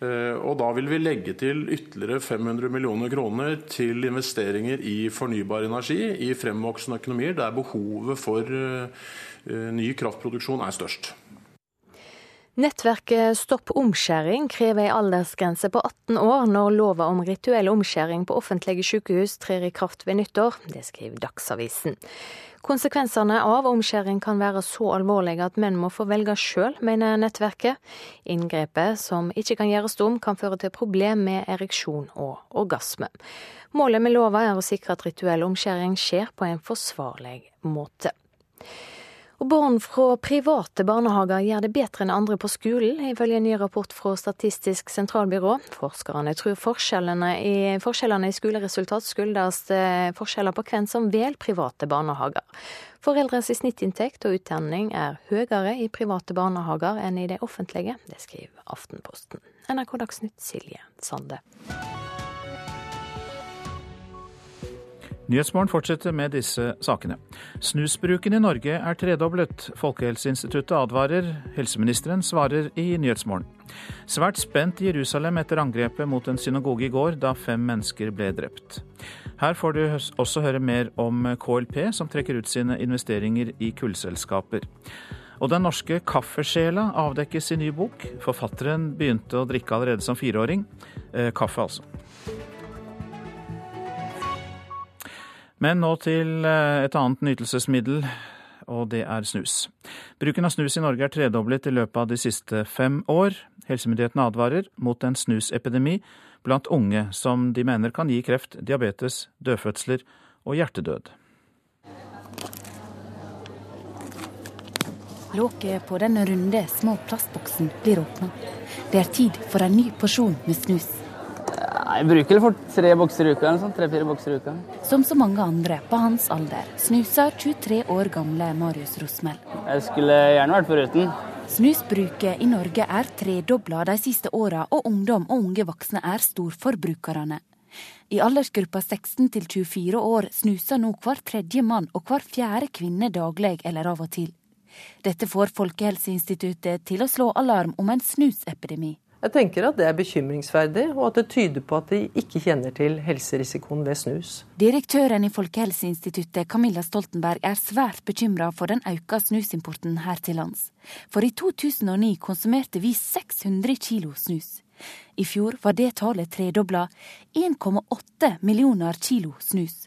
Eh, og da vil vi legge til ytterligere 500 millioner kroner til investeringer i fornybar energi i fremvoksende økonomier der behovet for ny kraftproduksjon er størst. Nettverket Stopp omskjæring krever ei aldersgrense på 18 år når lova om rituell omskjæring på offentlige sykehus trer i kraft ved nyttår. Det skriver Dagsavisen. Konsekvensene av omskjæring kan være så alvorlige at menn må få velge sjøl, mener nettverket. Inngrepet, som ikke kan gjøres om, kan føre til problem med ereksjon og orgasme. Målet med lova er å sikre at rituell omskjæring skjer på en forsvarlig måte. Og barn fra private barnehager gjør det bedre enn andre på skolen, ifølge en ny rapport fra Statistisk sentralbyrå. Forskerne tror forskjellene i, forskjellene i skoleresultat skyldes eh, forskjeller på hvem som velger private barnehager. Foreldres snittinntekt og utdanning er høyere i private barnehager enn i de offentlige. Det skriver Aftenposten. NRK Dagsnytt, Silje Sande. Nyhetsmorgen fortsetter med disse sakene. Snusbruken i Norge er tredoblet. Folkehelseinstituttet advarer. Helseministeren svarer i Nyhetsmorgen. Svært spent Jerusalem etter angrepet mot en synagoge i går, da fem mennesker ble drept. Her får du også høre mer om KLP, som trekker ut sine investeringer i kullselskaper. Og den norske kaffesjela avdekkes i ny bok. Forfatteren begynte å drikke allerede som fireåring. Eh, kaffe, altså. Men nå til eh, et annet nytelsesmiddel, og det er snus. Bruken av snus i Norge er tredoblet i løpet av de siste fem år. Helsemyndighetene advarer mot en snusepidemi blant unge, som de mener kan gi kreft, diabetes, dødfødsler og hjertedød. Låket på den runde, små plastboksen blir åpna. Det er tid for en ny porsjon med snus. Jeg bruker for tre bokser i uka. Sånn, tre-fire bokser i uka. Som så mange andre på hans alder snuser 23 år gamle Marius Rosmel. Jeg skulle gjerne vært foruten. Snusbruket i Norge er tredobla de siste åra, og ungdom og unge voksne er storforbrukerne. I aldersgruppa 16 til 24 år snuser nå hver tredje mann og hver fjerde kvinne daglig eller av og til. Dette får Folkehelseinstituttet til å slå alarm om en snusepidemi. Jeg tenker at det er bekymringsverdig, og at det tyder på at de ikke kjenner til helserisikoen ved snus. Direktøren i Folkehelseinstituttet, Camilla Stoltenberg, er svært bekymra for den økte snusimporten her til lands. For i 2009 konsumerte vi 600 kilo snus. I fjor var det tallet tredobla, 1,8 millioner kilo snus.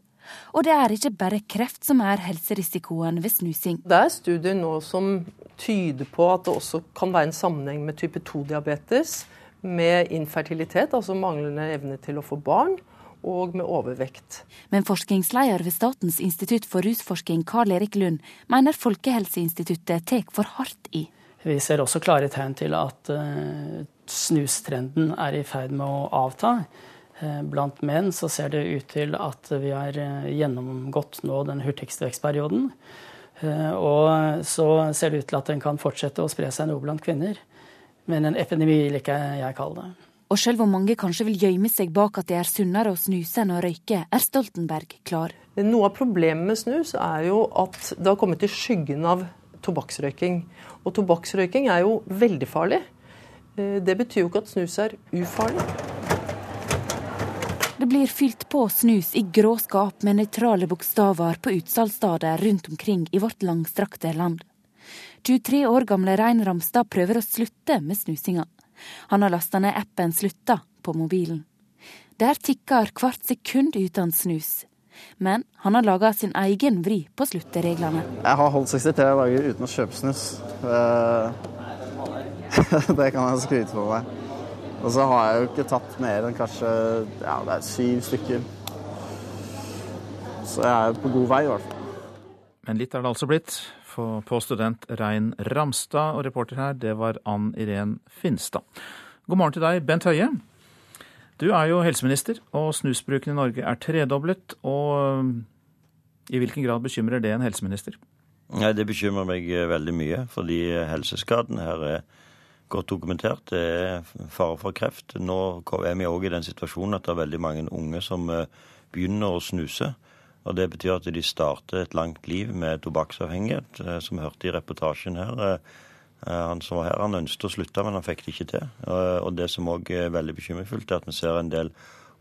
Og det er ikke bare kreft som er helserisikoen ved snusing. Det er studier nå som tyder på at det også kan være en sammenheng med type 2-diabetes, med infertilitet, altså manglende evne til å få barn, og med overvekt. Men forskningsleder ved Statens institutt for rusforskning, Karl Erik Lund, mener Folkehelseinstituttet tar for hardt i. Vi ser også klare tegn til at uh, snustrenden er i ferd med å avta. Uh, blant menn så ser det ut til at vi har uh, gjennomgått nå den hurtigste vekstperioden. Og så ser det ut til at den kan fortsette å spre seg noe blant kvinner. Men en epidemi vil ikke jeg kalle det. Og selv om mange kanskje vil gjemme seg bak at det er sunnere å snuse enn å røyke, er Stoltenberg klar. Noe av problemet med snus er jo at det har kommet i skyggen av tobakksrøyking. Og tobakksrøyking er jo veldig farlig. Eh, det betyr jo ikke at snus er ufarlig. Det blir fylt på snus i gråskap med nøytrale bokstaver på utsalgssteder rundt omkring i vårt langstrakte land. 23 år gamle Rein Ramstad prøver å slutte med snusinga. Han har lasta ned appen Slutta på mobilen. Der tikker hvert sekund uten snus. Men han har laga sin egen vri på sluttereglene. Jeg har holdt 63 dager uten å kjøpe snus. [laughs] Det kan jeg skryte på meg. Og så har jeg jo ikke tatt mer enn kanskje ja, det er syv stykker. Så jeg er på god vei, i hvert fall. Men litt er det altså blitt på student Rein Ramstad, og reporter her, det var Ann Irén Finstad. God morgen til deg, Bent Høie. Du er jo helseminister, og snusbruken i Norge er tredoblet. Og i hvilken grad bekymrer det en helseminister? Nei, Det bekymrer meg eh, veldig mye, fordi helseskadene her er godt dokumentert. Det er fare for kreft. Nå er vi òg i den situasjonen at det er veldig mange unge som eh, begynner å snuse. Og Det betyr at de starter et langt liv med tobakksavhengighet, eh, som vi hørte i reportasjen her. Eh, han som var her, han ønsket å slutte, men han fikk det ikke til. Og Det som òg er veldig bekymringsfullt, er at vi ser en del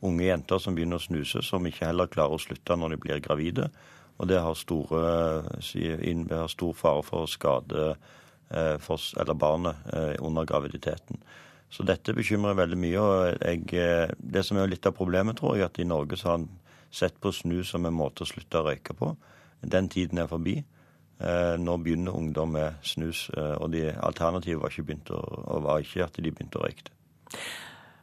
unge jenter som begynner å snuse, som ikke heller klarer å slutte når de blir gravide. Og det har, store, har stor fare for å skade for, eller barnet under graviditeten. Så dette bekymrer veldig mye. og jeg, Det som er litt av problemet, tror jeg, at i Norge så har sett på snus som en måte å slutte å røyke på. Den tiden er forbi. Eh, nå begynner ungdom med snus, eh, og de alternativet var ikke, var ikke at de begynte å røyke det.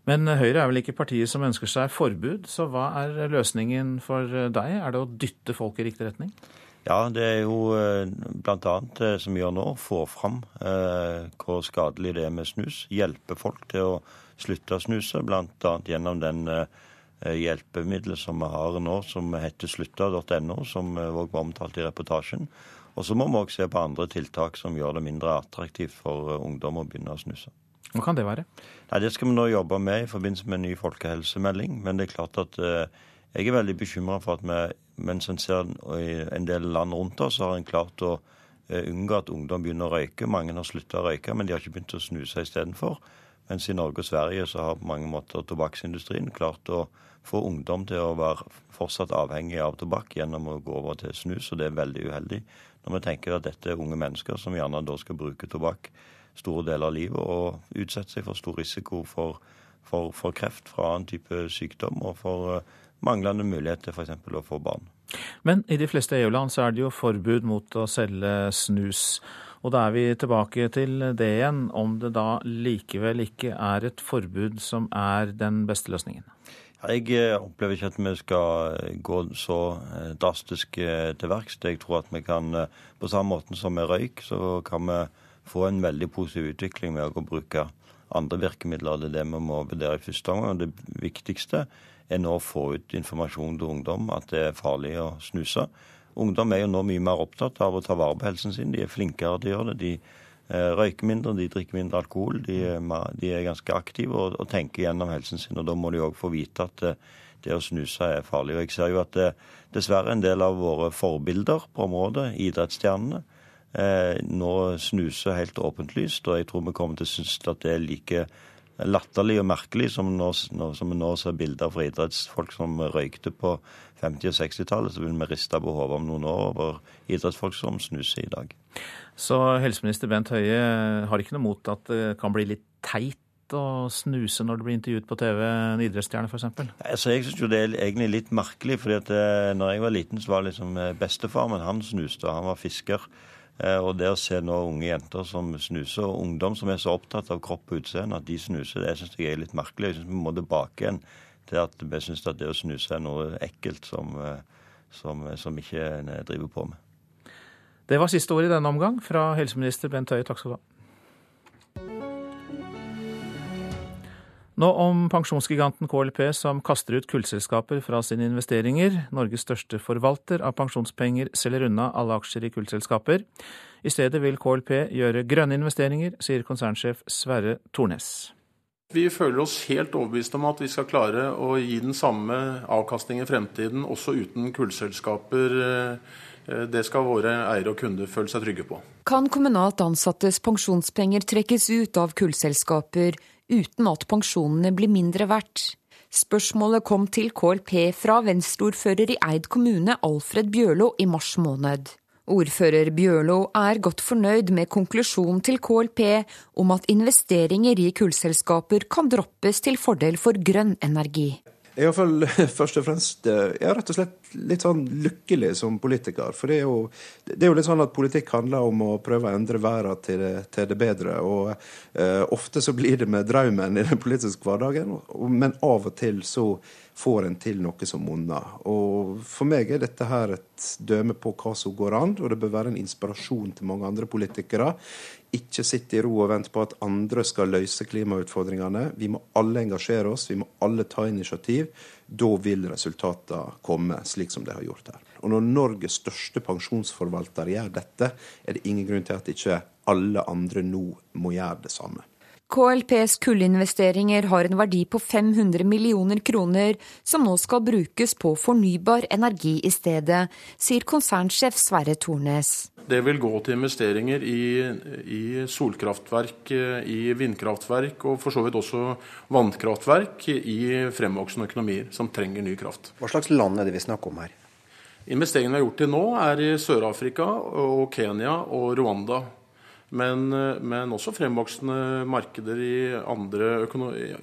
Men Høyre er vel ikke partiet som ønsker seg forbud, så hva er løsningen for deg? Er det å dytte folk i riktig retning? Ja, det er jo eh, bl.a. det som vi gjør nå, få fram hvor skadelig det er med snus. Hjelpe folk til å slutte å snuse, bl.a. gjennom den Eh, hjelpemiddelet som vi har nå, som heter slutta.no, som òg var omtalt i reportasjen. Og så må vi òg se på andre tiltak som gjør det mindre attraktivt for eh, ungdom å begynne å snuse. Hva kan det være? Nei, Det skal vi nå jobbe med i forbindelse med en ny folkehelsemelding. Men det er klart at eh, jeg er veldig bekymra for at vi, mens en ser i en del land rundt oss, har en klart å eh, unngå at ungdom begynner å røyke. Mange har slutta å røyke, men de har ikke begynt å snuse istedenfor. Mens i Norge og Sverige så har på mange måter tobakksindustrien klart å få ungdom til å være fortsatt avhengig av tobakk gjennom å gå over til snus, og det er veldig uheldig. Når vi tenker at dette er unge mennesker som gjerne da skal bruke tobakk store deler av livet og utsette seg for stor risiko for, for, for kreft fra annen type sykdom og for uh, manglende mulighet til f.eks. å få barn. Men i de fleste EU-land så er det jo forbud mot å selge snus. Og da er vi tilbake til det igjen, om det da likevel ikke er et forbud som er den beste løsningen? Jeg eh, opplever ikke at vi skal eh, gå så eh, drastisk til verks. Jeg tror at vi kan, på samme måte som med røyk, så kan vi få en veldig positiv utvikling med å bruke andre virkemidler. Det er det vi må vurdere i første omgang. Det viktigste nå å få ut informasjon til ungdom at det er farlig å snuse. Ungdom er jo nå mye mer opptatt av å ta vare på helsen sin. De er flinkere til å gjøre det. De Eh, røyker mindre, de drikker mindre alkohol. De, de er ganske aktive og, og, tenker gjennom helsen sin. og Da må de òg få vite at eh, det å snuse er farlig. Og Jeg ser jo at eh, dessverre en del av våre forbilder på området, idrettsstjernene, eh, nå snuser helt åpenlyst. Og jeg tror vi kommer til å synes at det er like latterlig og merkelig som, vi nå ser bilder fra idrettsfolk som røykte på 50- og 60-tallet. Så vil vi riste på hodet om noen år over idrettsfolk som snuser i dag. Så helseminister Bent Høie har ikke noe mot at det kan bli litt teit å snuse når du blir intervjuet på TV, en idrettsstjerne f.eks.? Altså, jeg syns jo det er egentlig litt merkelig. fordi at eh, når jeg var liten, så var liksom eh, bestefar men han snuste, og han var fisker. Eh, og det å se nå unge jenter som snuser, og ungdom som er så opptatt av kropp og utseende at de snuser, det syns jeg er litt merkelig. Jeg syns vi må tilbake igjen til at vi syns at det å snuse er noe ekkelt som, som, som ikke driver på med. Det var siste ord i denne omgang fra helseminister Bent Høie. Takk skal du ha. Nå om pensjonsgiganten KLP som kaster ut kullselskaper fra sine investeringer. Norges største forvalter av pensjonspenger selger unna alle aksjer i kullselskaper. I stedet vil KLP gjøre grønne investeringer, sier konsernsjef Sverre Tornes. Vi føler oss helt overbevist om at vi skal klare å gi den samme avkastning i fremtiden, også uten kullselskaper. Det skal våre eiere og kunder føle seg trygge på. Kan kommunalt ansattes pensjonspenger trekkes ut av kullselskaper uten at pensjonene blir mindre verdt. Spørsmålet kom til KLP fra venstreordfører i Eid kommune Alfred Bjørlo i mars måned. Ordfører Bjørlo er godt fornøyd med konklusjonen til KLP om at investeringer i kullselskaper kan droppes til fordel for grønn energi. Iallfall [laughs] først og fremst eh, jeg er rett og slett litt sånn lykkelig som politiker. For det er, jo, det er jo litt sånn at politikk handler om å prøve å endre verden til til det bedre. Og eh, ofte så blir det med drømmen i den politiske hverdagen, men av og til så får en til noe som monner. Og for meg er dette her et døme på hva som går an, og det bør være en inspirasjon til mange andre politikere ikke sitte i ro og vente på at andre skal løse klimautfordringene. Vi må alle engasjere oss, vi må alle ta initiativ. Da vil resultatene komme, slik som de har gjort her. Og når Norges største pensjonsforvalter gjør dette, er det ingen grunn til at ikke alle andre nå må gjøre det samme. KLPs kullinvesteringer har en verdi på 500 millioner kroner, som nå skal brukes på fornybar energi i stedet, sier konsernsjef Sverre Tornes. Det vil gå til investeringer i, i, solkraftverk, i vindkraftverk og for så vidt også vannkraftverk i fremvoksende økonomier som trenger ny kraft. Hva slags land er det vi snakker om her? Investeringene vi har gjort til nå er i Sør-Afrika og Kenya og Rwanda. Men, men også fremvoksende markeder i andre,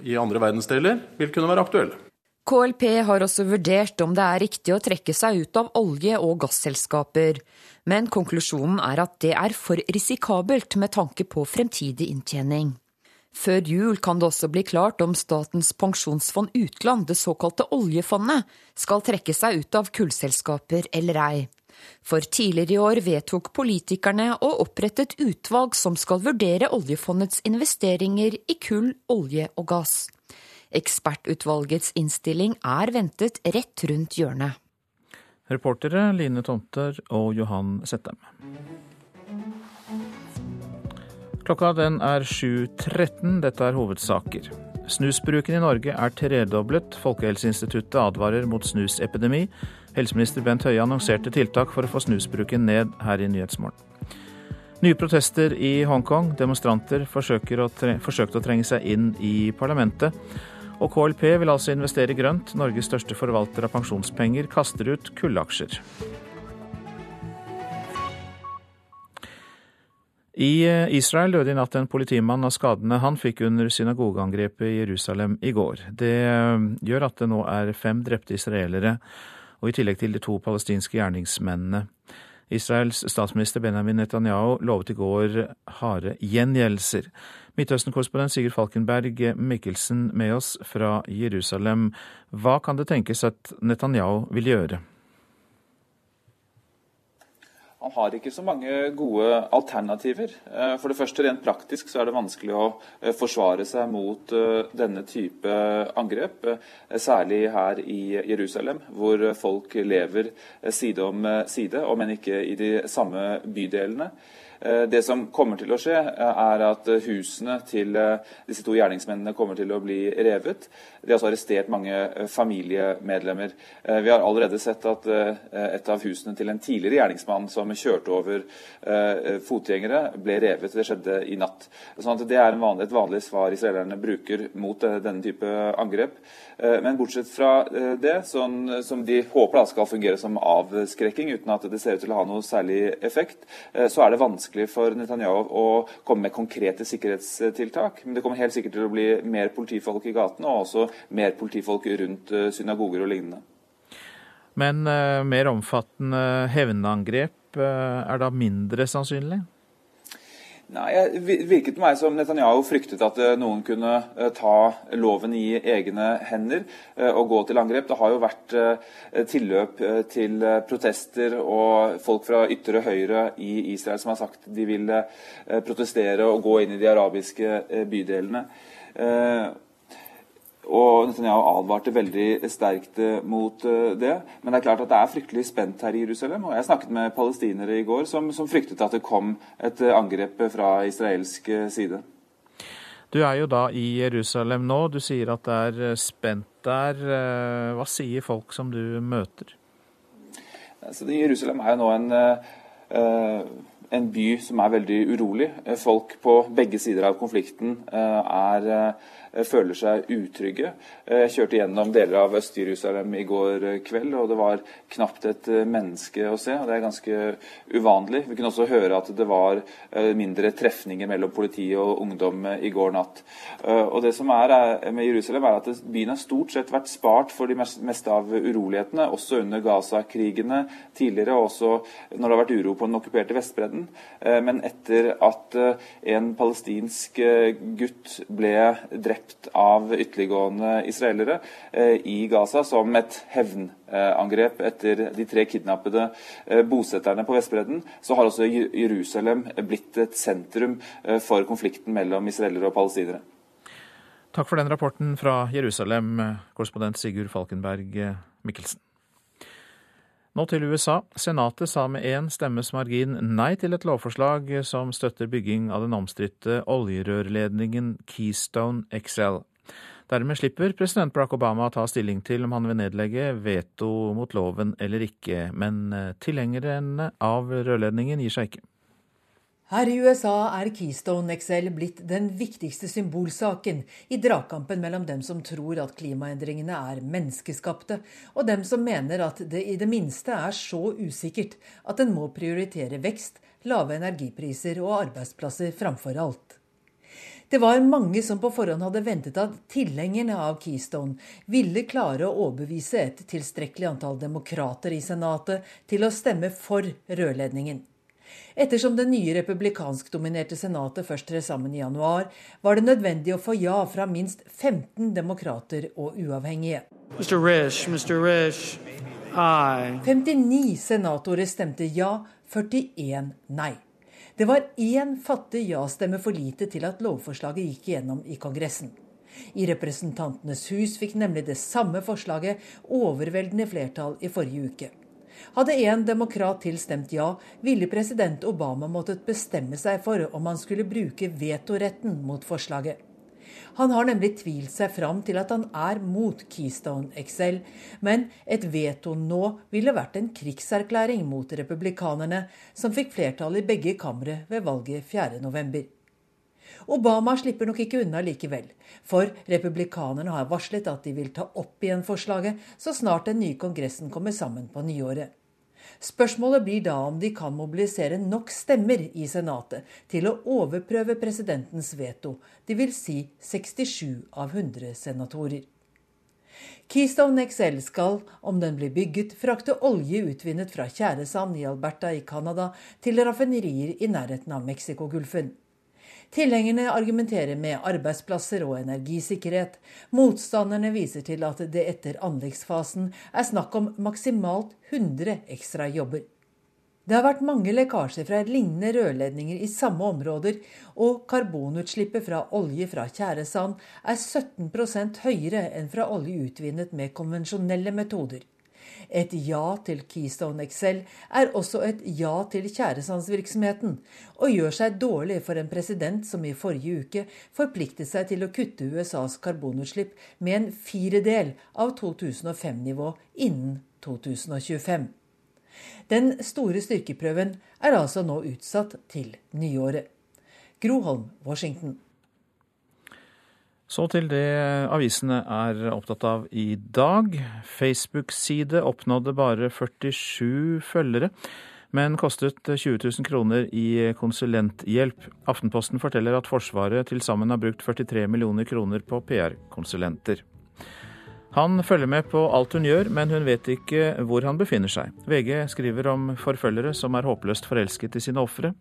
i andre verdensdeler vil kunne være aktuelle. KLP har også vurdert om det er riktig å trekke seg ut av olje- og gasselskaper, men konklusjonen er at det er for risikabelt med tanke på fremtidig inntjening. Før jul kan det også bli klart om Statens pensjonsfond utland, det såkalte oljefondet, skal trekke seg ut av kullselskaper eller ei. For tidligere i år vedtok politikerne å opprette et utvalg som skal vurdere oljefondets investeringer i kull, olje og gass. Ekspertutvalgets innstilling er ventet rett rundt hjørnet. Reportere Line Tomter og Johan Settem. Klokka den er 7.13. Dette er hovedsaker. Snusbruken i Norge er tredoblet. Folkehelseinstituttet advarer mot snusepidemi. Helseminister Bent Høie annonserte tiltak for å få snusbruken ned her i Nyhetsmorgen. Nye protester i Hongkong. Demonstranter forsøkte å trenge seg inn i parlamentet. Og KLP vil altså investere grønt. Norges største forvalter av pensjonspenger kaster ut kullaksjer. I eh, Israel døde i natt en politimann av skadene han fikk under synagogeangrepet i Jerusalem i går. Det eh, gjør at det nå er fem drepte israelere, og i tillegg til de to palestinske gjerningsmennene. Israels statsminister Benjamin Netanyahu lovet i går harde gjengjeldelser. Midtøsten-korrespondent Sigurd Falkenberg Mikkelsen med oss fra Jerusalem. Hva kan det tenkes at Netanyahu vil gjøre? Han har ikke så mange gode alternativer. Eh, for det første, Rent praktisk så er det vanskelig å eh, forsvare seg mot eh, denne type angrep. Særlig her i Jerusalem, hvor folk lever side om side, om enn ikke i de samme bydelene. Eh, det som kommer til å skje, eh, er at husene til eh, disse to gjerningsmennene kommer til å bli revet. De har også arrestert mange familiemedlemmer. Vi har allerede sett at et av husene til en tidligere gjerningsmann som kjørte over fotgjengere, ble revet. Det skjedde i natt. Sånn det er et vanlig svar israelerne bruker mot denne type angrep. Men bortsett fra det, sånn, som de håper da skal fungere som avskrekking, uten at det ser ut til å ha noe særlig effekt, så er det vanskelig for Netanyahu å komme med konkrete sikkerhetstiltak. Men det kommer helt sikkert til å bli mer politifolk i gatene, og også mer politifolk rundt eh, synagoger og lignende. Men uh, mer omfattende hevnangrep uh, er da mindre sannsynlig? Nei, Det virket meg som Netanyahu fryktet at eh, noen kunne eh, ta loven i egne hender eh, og gå til angrep. Det har jo vært tilløp til protester og folk fra ytre høyre i Israel som har sagt de vil protestere og gå inn i de arabiske bydelene. Og Netanyahu advarte veldig sterkt eh, mot eh, det. Men det er klart at det er fryktelig spent her i Jerusalem. Og jeg snakket med palestinere i går som, som fryktet at det kom et eh, angrep fra israelsk side. Du er jo da i Jerusalem nå. Du sier at det er spent der. Hva sier folk som du møter? Altså, Jerusalem er jo nå en, en by som er veldig urolig. Folk på begge sider av konflikten er føler seg utrygge. Eh, jeg kjørte gjennom deler av Øst-Jerusalem i går eh, kveld, og det var knapt et menneske å se. og Det er ganske uvanlig. Vi kunne også høre at det var mindre trefninger mellom politi og ungdom i går natt. Og Det som er med Jerusalem, er at byen har stort sett vært spart for de meste av urolighetene, også under Gaza-krigene tidligere, og også når det har vært uro på den okkuperte Vestbredden. Men etter at en palestinsk gutt ble drept drept av ytterliggående israelere eh, i Gaza som et hevnangrep etter de tre kidnappede eh, bosetterne på Vestbredden, så har også Jerusalem blitt et sentrum eh, for konflikten mellom israelere og palestinere. Takk for den rapporten fra Jerusalem, korrespondent Sigurd Falkenberg Mikkelsen. Nå til USA. Senatet sa med én stemmes margin nei til et lovforslag som støtter bygging av den omstridte oljerørledningen Keystone XL. Dermed slipper president Barack Obama å ta stilling til om han vil nedlegge veto mot loven eller ikke, men tilhengerne av rørledningen gir seg ikke. Her i USA er Keystone XL blitt den viktigste symbolsaken i dragkampen mellom dem som tror at klimaendringene er menneskeskapte, og dem som mener at det i det minste er så usikkert at en må prioritere vekst, lave energipriser og arbeidsplasser framfor alt. Det var mange som på forhånd hadde ventet at tilhengerne av Keystone ville klare å overbevise et tilstrekkelig antall demokrater i Senatet til å stemme for rørledningen. Ettersom det nye republikansk-dominerte senatet først trer sammen i januar, var det nødvendig å få ja fra minst 15 demokrater og uavhengige. Mr. Rish, Mr. Rish, 59 senatorer stemte ja, 41 nei. Det var én fattig ja-stemme for lite til at lovforslaget gikk igjennom i Kongressen. I Representantenes hus fikk nemlig det samme forslaget overveldende flertall i forrige uke. Hadde en demokrat til stemt ja, ville president Obama måttet bestemme seg for om han skulle bruke vetoretten mot forslaget. Han har nemlig tvilt seg fram til at han er mot Keystone XL, men et veto nå ville vært en krigserklæring mot republikanerne, som fikk flertall i begge kamre ved valget 4.11. Obama slipper nok ikke unna likevel, for republikanerne har varslet at de vil ta opp igjen forslaget så snart den nye kongressen kommer sammen på nyåret. Spørsmålet blir da om de kan mobilisere nok stemmer i Senatet til å overprøve presidentens veto, dvs. Si 67 av 100 senatorer. Keystone XL skal, om den blir bygget, frakte olje utvinnet fra tjæresand i Alberta i Canada til raffinerier i nærheten av Mexicogolfen. Tilhengerne argumenterer med arbeidsplasser og energisikkerhet. Motstanderne viser til at det etter anleggsfasen er snakk om maksimalt 100 ekstra jobber. Det har vært mange lekkasjer fra lignende rørledninger i samme områder, og karbonutslippet fra olje fra tjæresand er 17 høyere enn fra olje utvinnet med konvensjonelle metoder. Et ja til Keystone XL er også et ja til tjæresandsvirksomheten, og gjør seg dårlig for en president som i forrige uke forpliktet seg til å kutte USAs karbonutslipp med en firedel av 2005-nivå innen 2025. Den store styrkeprøven er altså nå utsatt til nyåret. Groholm, Washington. Så til det avisene er opptatt av i dag. Facebook-side oppnådde bare 47 følgere, men kostet 20 000 kroner i konsulenthjelp. Aftenposten forteller at Forsvaret til sammen har brukt 43 millioner kroner på PR-konsulenter. Han følger med på alt hun gjør, men hun vet ikke hvor han befinner seg. VG skriver om forfølgere som er håpløst forelsket i sine ofre.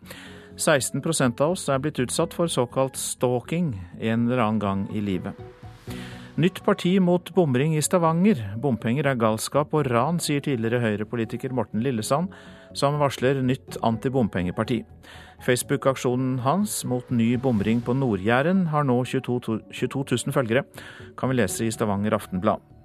16% av oss er blitt utsatt for såkalt stalking en eller annen gang i livet. Nytt parti mot bomring i Stavanger. Bompenger er galskap og ran, sier tidligere Høyre-politiker Morten Lillesand, som varsler nytt antibompengeparti. Facebook-aksjonen hans mot ny bomring på Nord-Jæren har nå 22 000 følgere, kan vi lese i Stavanger Aftenblad.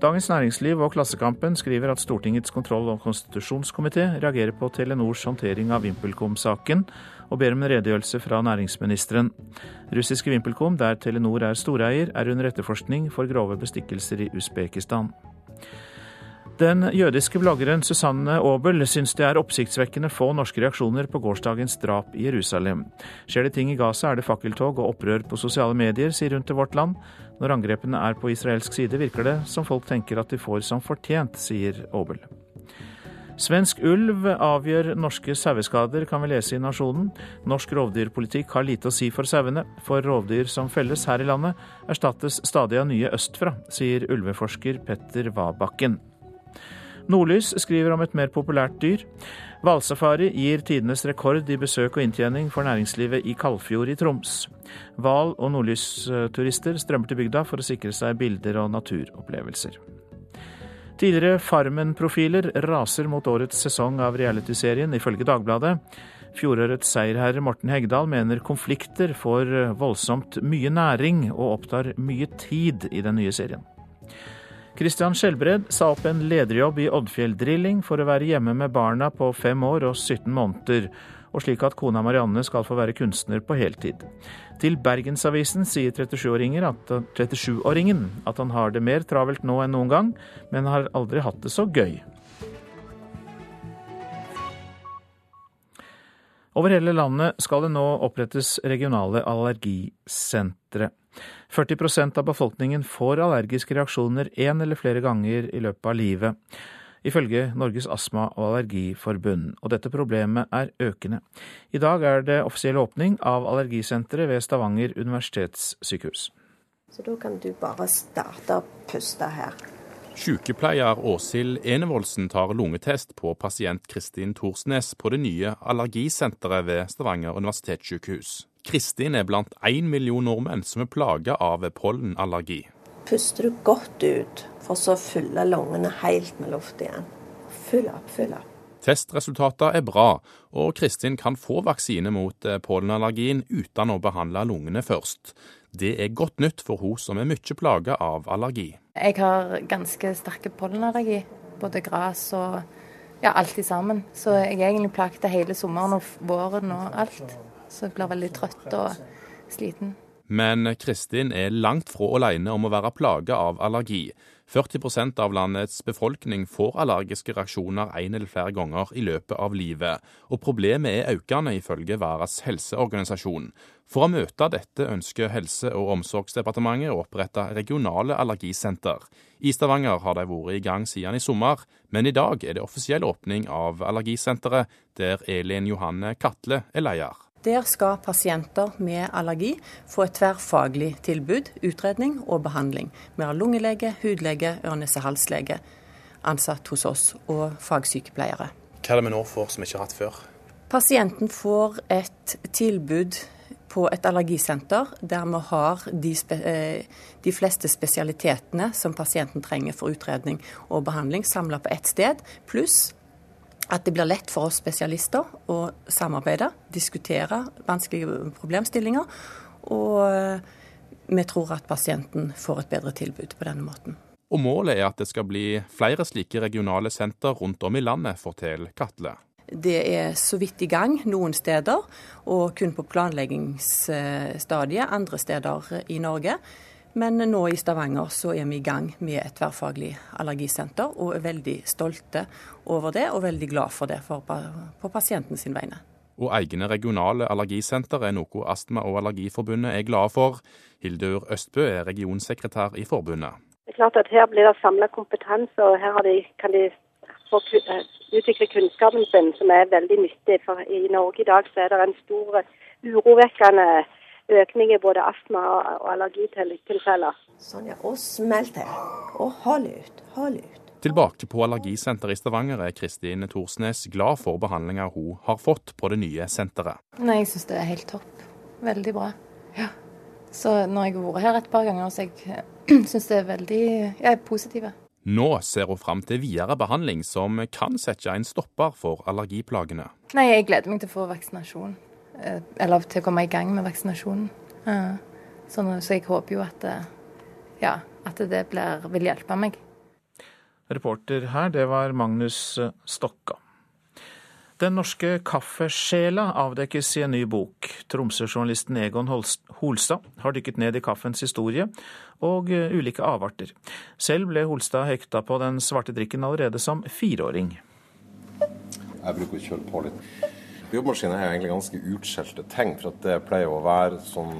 Dagens Næringsliv og Klassekampen skriver at Stortingets kontroll- og konstitusjonskomité reagerer på Telenors håndtering av VimpelCom-saken, og ber om en redegjørelse fra næringsministeren. Russiske VimpelCom, der Telenor er storeier, er under etterforskning for grove bestikkelser i Usbekistan. Den jødiske bloggeren Susanne Aabel syns det er oppsiktsvekkende få norske reaksjoner på gårsdagens drap i Jerusalem. Skjer det ting i Gaza, er det fakkeltog og opprør på sosiale medier, sier hun til Vårt Land. Når angrepene er på israelsk side, virker det som folk tenker at de får som fortjent, sier Aabel. Svensk ulv avgjør norske saueskader, kan vi lese i Nasjonen. Norsk rovdyrpolitikk har lite å si for sauene, for rovdyr som felles her i landet, erstattes stadig av nye østfra, sier ulveforsker Petter Wabakken. Nordlys skriver om et mer populært dyr. Hvalsafari gir tidenes rekord i besøk og inntjening for næringslivet i Kalfjord i Troms. Hval- og nordlysturister strømmer til bygda for å sikre seg bilder og naturopplevelser. Tidligere Farmen-profiler raser mot årets sesong av realityserien, ifølge Dagbladet. Fjorårets seierherre Morten Hegdal mener konflikter får voldsomt mye næring og opptar mye tid i den nye serien. Christian Skjelbred sa opp en lederjobb i Oddfjell Drilling for å være hjemme med barna på fem år og 17 måneder, og slik at kona Marianne skal få være kunstner på heltid. Til Bergensavisen sier 37-åringen at, 37 at han har det mer travelt nå enn noen gang, men har aldri hatt det så gøy. Over hele landet skal det nå opprettes regionale allergisentre. 40% av befolkningen får allergiske reaksjoner én eller flere ganger i løpet av livet, ifølge Norges astma- og allergiforbund. Og dette problemet er økende. I dag er det offisiell åpning av allergisenteret ved Stavanger universitetssykehus. Så da kan du bare starte å puste her. Sykepleier Åshild Enevoldsen tar lungetest på pasient Kristin Thorsnes på det nye allergisenteret ved Stavanger universitetssykehus. Kristin er blant én million nordmenn som er plaga av pollenallergi. Puster du godt ut, for så å fylle lungene helt med luft igjen. Fyll opp, fyll opp. Testresultatene er bra, og Kristin kan få vaksine mot eh, pollenallergien uten å behandle lungene først. Det er godt nytt for hun som er mye plaga av allergi. Jeg har ganske sterke pollenallergi. Både gress og ja, alt i sammen. Så jeg er egentlig plaget hele sommeren og våren og alt. Så jeg blir veldig trøtt og sliten. Men Kristin er langt fra alene om å være plaga av allergi. 40% av landets befolkning får allergiske reaksjoner en eller flere ganger i løpet av livet, og problemet er økende ifølge Verdens helseorganisasjon. For å møte dette ønsker Helse- og omsorgsdepartementet å opprette regionale allergisenter. I Stavanger har de vært i gang siden i sommer, men i dag er det offisiell åpning av allergisenteret, der Elin Johanne Katle er leder. Der skal pasienter med allergi få et tverrfaglig tilbud, utredning og behandling. Vi har lungelege, hudlege, øre-nese-hals-lege ansatt hos oss, og fagsykepleiere. Hva er det vi nå får som vi ikke har hatt før? Pasienten får et tilbud på et allergisenter der vi har de, eh, de, fleste spesialitetene som pasienten trenger for utredning og behandling, samla på ett sted, pluss at det blir lett for oss spesialister å samarbeide, diskutere vanskelige problemstillinger. Og eh, vi tror at pasienten får et bedre tilbud på denne måten. Og Målet er at det skal bli flere slike regionale senter rundt om i landet, forteller Katle. Det er så vidt i gang noen steder, og kun på planleggingsstadiet andre steder i Norge. Men nå i Stavanger så er vi i gang med et tverrfaglig allergisenter, og er veldig stolte over det, og veldig glad for det for, på pasientens vegne. Og egne regionale allergisenter er noe Astma- og Allergiforbundet er glade for. Hildur Østbø er regionsekretær i forbundet. Det er klart at Her blir det samla kompetanse, og her de, kan de få eh, utvikle kunnskapen sin, som er veldig nyttig. For I Norge i dag så er det en stor urovekkende økning i både astma og allergitilfeller. Sånn, ja. Og smell til. Og hold ut. Hold ut. Tilbake på allergisenteret i Stavanger er Kristin Thorsnes glad for behandlinga hun har fått på det nye senteret. Nei, Jeg syns det er helt topp. Veldig bra. Ja. Så når jeg har vært her et par ganger, så jeg [clears throat] syns det er veldig Jeg er positiv. Nå ser hun fram til videre behandling som kan sette en stopper for allergiplagene. Nei, jeg gleder meg til å få vaksinasjon. Eh, eller til å komme i gang med vaksinasjonen. Så, jeg håper jo at, ja, at det blir, vil hjelpe meg. Reporter her, det var Magnus Stokka. Den norske kaffesjela avdekkes i en ny bok. Tromsø-journalisten Egon Holstad har dykket ned i kaffens historie og ulike avarter. Selv ble Holstad hekta på den svarte drikken allerede som fireåring. Jeg bruker å kjøle på litt. Jobbmaskinen er egentlig ganske utskjelte ting. For det pleier å være sånn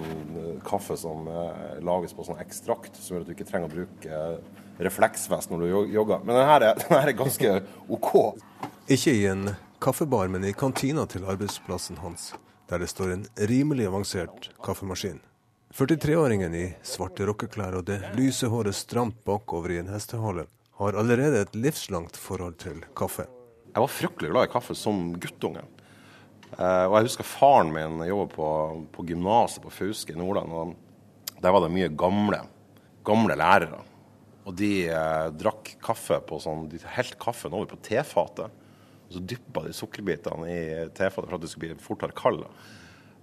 kaffe som eh, lages på sånn ekstrakt, som gjør at du ikke trenger å bruke refleksvest når du jogger. Men denne er, [laughs] denne er ganske OK. Ikke i en kaffebar, men i kantina til arbeidsplassen hans, der det står en rimelig avansert kaffemaskin. 43-åringen i svarte rockeklær og det lyse håret stramt bakover i en hestehale har allerede et livslangt forhold til kaffe. Jeg var fryktelig glad i kaffe som guttunge. Eh, og jeg husker faren min jobbet på, på gymnaset på Fauske i Nordland. og Der var det mye gamle, gamle lærere. Og de eh, drakk kaffe på sånn, de helte kaffen over på tefatet. Og så dyppa de sukkerbitene i tefatet for at det skulle bli fortere kald.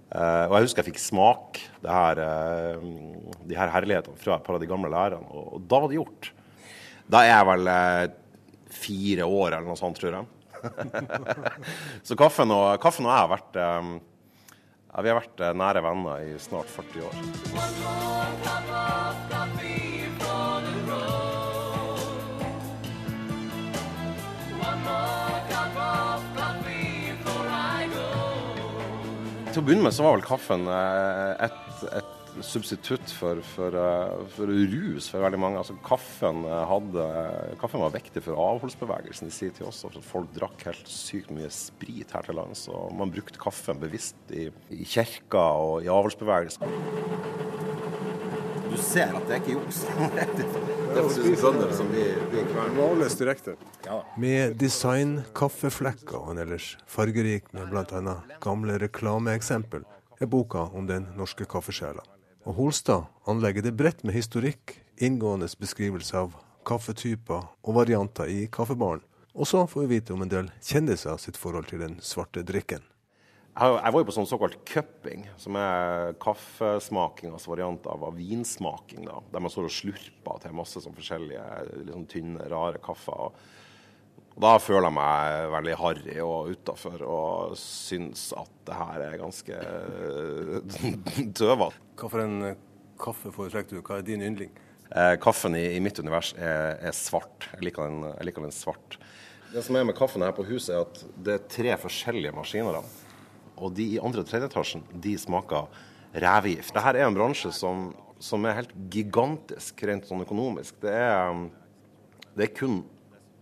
Eh, og jeg husker jeg fikk smak det her, eh, de her herlighetene fra et par av de gamle lærerne. Og, og da var det gjort. Da er jeg vel eh, fire år eller noe sånt, tror jeg. [laughs] så kaffen og, kaffen og jeg har vært eh, ja, vi har vært eh, nære venner i snart 40 år. Til å begynne med så var vel kaffen eh, et, et substitutt for, for, eh, for, rus for veldig mange. Altså, kaffen, hadde, kaffen, var viktig for avholdsbevegelsen i sin tid også. For at folk drakk helt sykt mye sprit her til lands. Og man brukte kaffen bevisst i, i kirka og i avholdsbevegelsen. Du ser at det er ikke juks. [laughs] det er faktisk bønder som blir, blir kvernet. direkte. Ja. Med design, kaffeflekker og en ellers fargerik med bl.a. gamle reklameeksempel er boka om den norske kaffesjela. Og Holstad anlegger det bredt med historikk, inngående beskrivelse av kaffetyper og varianter i kaffebaren. Og så får vi vite om en del kjendiser sitt forhold til den svarte drikken. Jeg var jo på sånn såkalt cupping, som er kaffesmakingas variant av vinsmaking. da, Der man står og slurper til masse sånn forskjellige liksom tynne, rare kaffer. Da føler jeg meg veldig harry og utafor og syns at det her er ganske [laughs] tøvete. Hva for en kaffe foretrekker du? Hva er din yndling? Eh, kaffen i, i, mitt univers er, er svart. Jeg liker, den, jeg liker, den, svart. Det som er med kaffen her på huset, er at det er tre forskjellige maskiner. Og de i andre og tredje etasjen de smaker revegift. Dette er en bransje som, som, er helt gigantisk rent sånn økonomisk. Det er, det er kun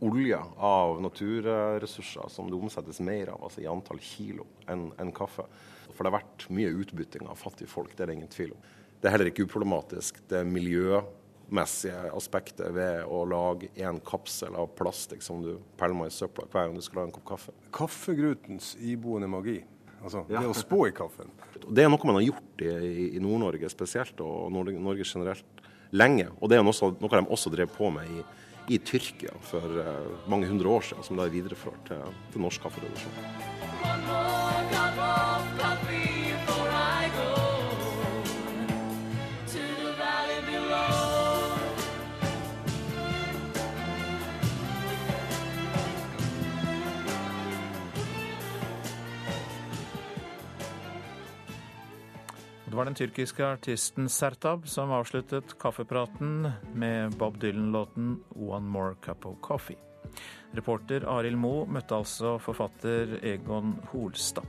olje av naturressurser som det omsettes mer av, altså i antall kilo, enn en kaffe. For det har vært mye utbytting av fattige folk, det er det ingen tvil om. Det er heller ikke uproblematisk. Det miljømessige aspektet ved å lage en kapsel av plastikk som du pælmer i søpla hver gang du skal lage en kopp kaffe. Kaffegrutens iboende magi. Altså, ja. det å spå i kaffen. Det er noe man har gjort i, i Nord-Norge spesielt, og Norge, Norge, generelt lenge. Og det er noe, noe de også drev på med i, i Tyrkia for uh, mange hundre år siden, som da er videreført til, til norsk kaffeproduksjon. Det var den tyrkiske artisten Sertab som avsluttet kaffepraten med Bob Dylan-låten 'One More Cup of Coffee'. Reporter Arild Moe møtte altså forfatter Egon Holstad.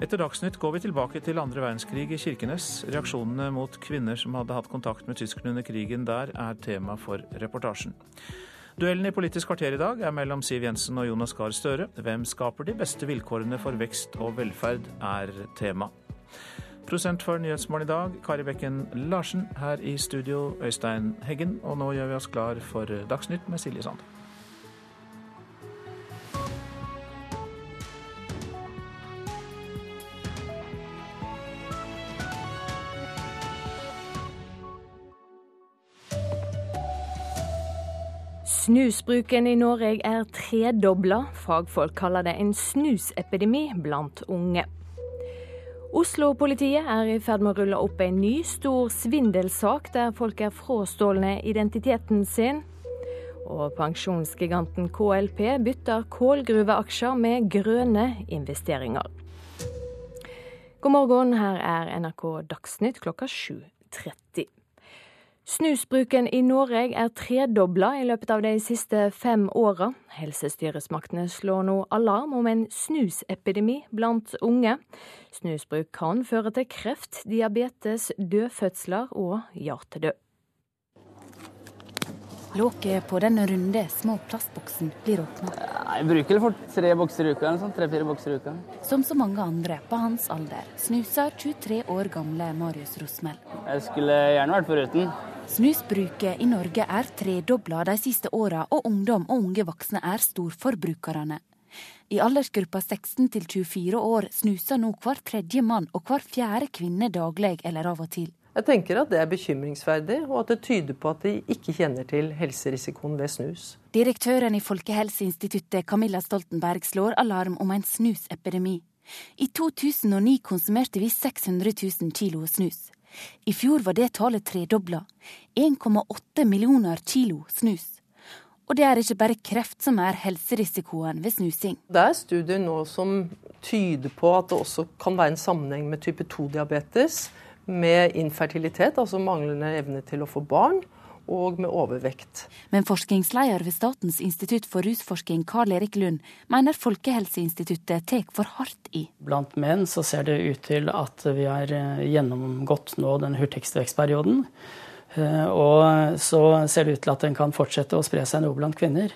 Etter Dagsnytt går vi tilbake til andre verdenskrig i Kirkenes. Reaksjonene mot kvinner som hadde hatt kontakt med tyskerne under krigen der, er tema for reportasjen. Duellen i Politisk kvarter i dag er mellom Siv Jensen og Jonas Gahr Støre. Hvem skaper de beste vilkårene for vekst og velferd, er tema. Prosent for Nyhetsmorgen i dag, Kari Bekken Larsen. Her i studio, Øystein Heggen. Og nå gjør vi oss klar for Dagsnytt med Silje Sand. Snusbruken i Norge er tredobla. Fagfolk kaller det en snusepidemi blant unge. Oslo-politiet er i ferd med å rulle opp en ny, stor svindelsak der folk er frastjålne identiteten sin. Og pensjonsgiganten KLP bytter kålgruveaksjer med grønne investeringer. God morgen, her er NRK Dagsnytt klokka 7.30. Snusbruken i Norge er tredobla i løpet av de siste fem åra. Helsestyresmaktene slår nå alarm om en snusepidemi blant unge. Snusbruk kan føre til kreft, diabetes, dødfødsler og hjertedød. Låket på den runde, små plastboksen blir åpna. Jeg bruker for tre bokser i uka. Sånn, tre-fire bokser i uka. Som så mange andre på hans alder snuser 23 år gamle Marius Rosmel. Jeg skulle gjerne vært foruten. Snusbruket i Norge er tredobla de siste åra, og ungdom og unge voksne er storforbrukerne. I aldersgruppa 16 til 24 år snuser nå hver tredje mann og hver fjerde kvinne daglig eller av og til. Jeg tenker at det er bekymringsverdig, og at det tyder på at de ikke kjenner til helserisikoen ved snus. Direktøren i Folkehelseinstituttet Camilla Stoltenberg slår alarm om en snusepidemi. I 2009 konsumerte vi 600 000 kilo snus. I fjor var det tallet tredobla. 1,8 millioner kilo snus. Og det er ikke bare kreft som er helserisikoen ved snusing. Det er studier nå som tyder på at det også kan være en sammenheng med type 2-diabetes, med infertilitet, altså manglende evne til å få barn, og med overvekt. Men forskningsleder ved Statens institutt for rusforskning, Karl Erik Lund, mener Folkehelseinstituttet tar for hardt i. Blant menn så ser det ut til at vi har eh, gjennomgått nå den hurtigste vekstperioden. Eh, og så ser det ut til at den kan fortsette å spre seg noe blant kvinner.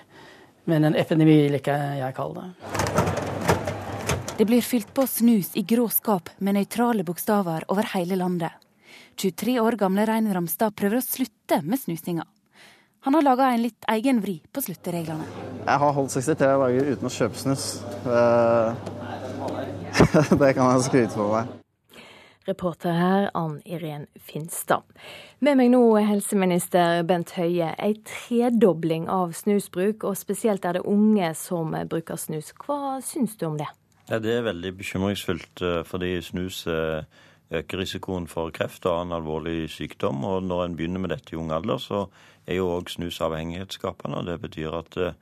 Men en epidemi liker jeg kalle det. Det blir fylt på snus i grå skap med nøytrale bokstaver over hele landet. 23 år gamle Rein Ramstad prøver å slutte med snusinga. Han har laga en litt egen vri på sluttereglene. Jeg har holdt 63 dager uten å kjøpe snus. [laughs] Det kan jeg skryte på meg. Reporter her, Ann Irén Finstad. Med meg nå helseminister Bent Høie. En tredobling av snusbruk, og spesielt er det unge som bruker snus. Hva syns du om det? Ja, det er veldig bekymringsfullt, eh, fordi snus er øker risikoen for kreft og annen alvorlig sykdom. Og når en begynner med dette i ung alder, så er jo òg snus avhengighetsskapende. og Det betyr at eh,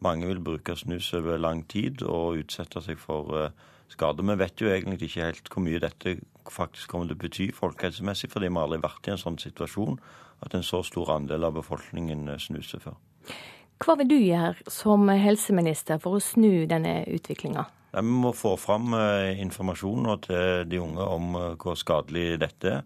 mange vil bruke snus over lang tid og utsette seg for eh, skader. Vi vet jo egentlig ikke helt hvor mye dette faktisk kommer til å bety folkehelsemessig, fordi vi aldri har vært i en sånn situasjon at en så stor andel av befolkningen eh, snuser før. Hva vil du gjøre som helseminister for å snu denne utviklinga? Vi må få fram eh, informasjon til de unge om eh, hvor skadelig dette er.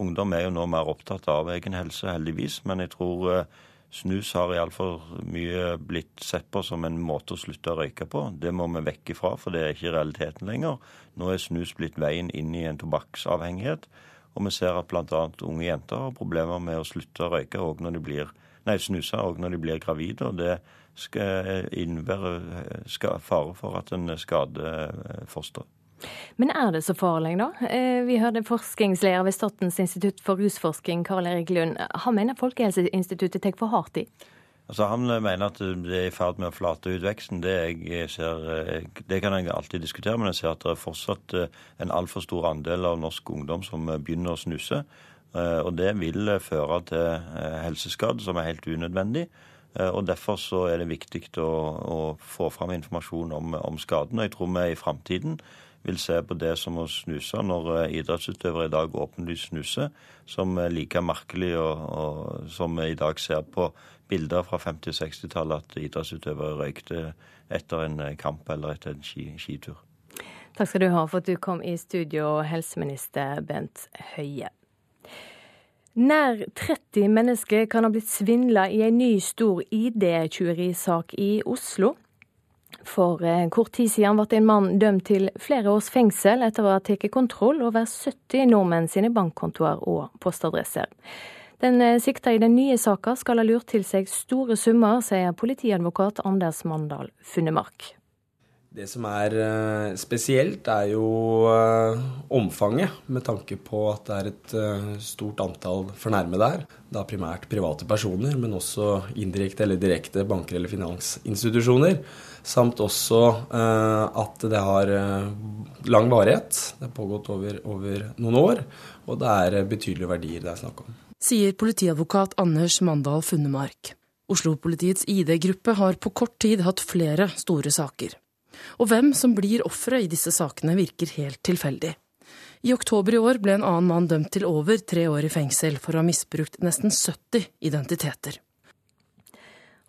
Ungdom er jo nå mer opptatt av egen helse, heldigvis. Men jeg tror eh, snus har iallfall mye blitt sett på som en måte å slutte å røyke på. Det må vi vekk ifra, for det er ikke realiteten lenger. Nå er snus blitt veien inn i en tobakksavhengighet. Og vi ser at bl.a. unge jenter har problemer med å slutte å røyke og når de blir, nei, snuse òg når de blir gravide. og det skal innebære fare for at en skader eh, fosteret. Men er det så farlig, da? Eh, vi hørte forskningsleder ved Statens institutt for rusforsking, Karl Erik Lund. Han mener Folkehelseinstituttet tar for hardt i? Altså, han mener at det er i ferd med å flate ut veksten. Det, ser, eh, det, kan jeg alltid diskutere, men jeg ser at det er fortsatt en altfor stor andel av norsk ungdom som begynner å snuse. Og det vil føre til helseskade som er helt unødvendig. Eh, og Derfor så er det viktig å, å få fram informasjon om, om skaden. Jeg tror vi i framtiden vil se på det som å snuse når eh, idrettsutøvere i dag åpenlyst snuser, som er like merkelig og, og som vi i dag ser på bilder fra 50- og 60-tallet at idrettsutøvere røykte etter en kamp eller etter en ski, skitur. Takk skal du ha for at du kom i studio, helseminister Bent Høie. Nær 30 mennesker kan ha blitt svindla i en ny stor ID-tyverisak i Oslo. For eh, kort tid siden ble en mann dømt til flere års fengsel etter å ha tatt kontroll over 70 nordmenn sine bankkontoer og postadresser. Den eh, sikta i den nye saka skal ha lurt til seg store summer, sier politiadvokat Anders Mandal Funnemark. Det som er eh, spesielt, er jo omfanget, med tanke på at det er et stort antall fornærmede her. Da primært private personer, men også indirekte eller direkte banker eller finansinstitusjoner. Samt også eh, at det har eh, lang varighet. Det har pågått over, over noen år. Og det er betydelige verdier det er snakk om. Sier politiadvokat Anders Mandal Funnemark. Oslo-politiets ID-gruppe har på kort tid hatt flere store saker. Og hvem som blir offeret i disse sakene, virker helt tilfeldig. I oktober i år ble en annen mann dømt til over tre år i fengsel for å ha misbrukt nesten 70 identiteter.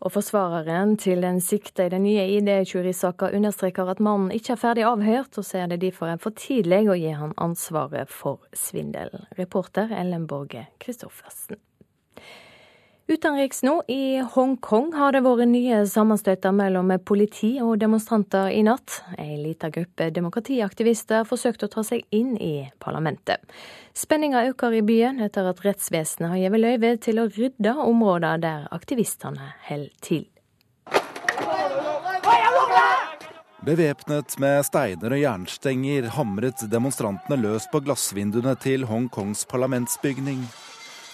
Og Forsvareren til den sikta i den nye ID-tyverisaka understreker at mannen ikke er ferdig avhørt, og ser det derfor er for tidlig å gi han ansvaret for svindelen. Reporter Ellen Borge Christoffersen. Utenriks nå, i Hongkong har det vært nye sammenstøter mellom politi og demonstranter i natt. En liten gruppe demokratiaktivister forsøkte å ta seg inn i parlamentet. Spenninga øker i byen etter at rettsvesenet har gitt løyve til å rydde områder der aktivistene holder til. Bevæpnet med steiner og jernstenger hamret demonstrantene løs på glassvinduene til Hongkongs parlamentsbygning.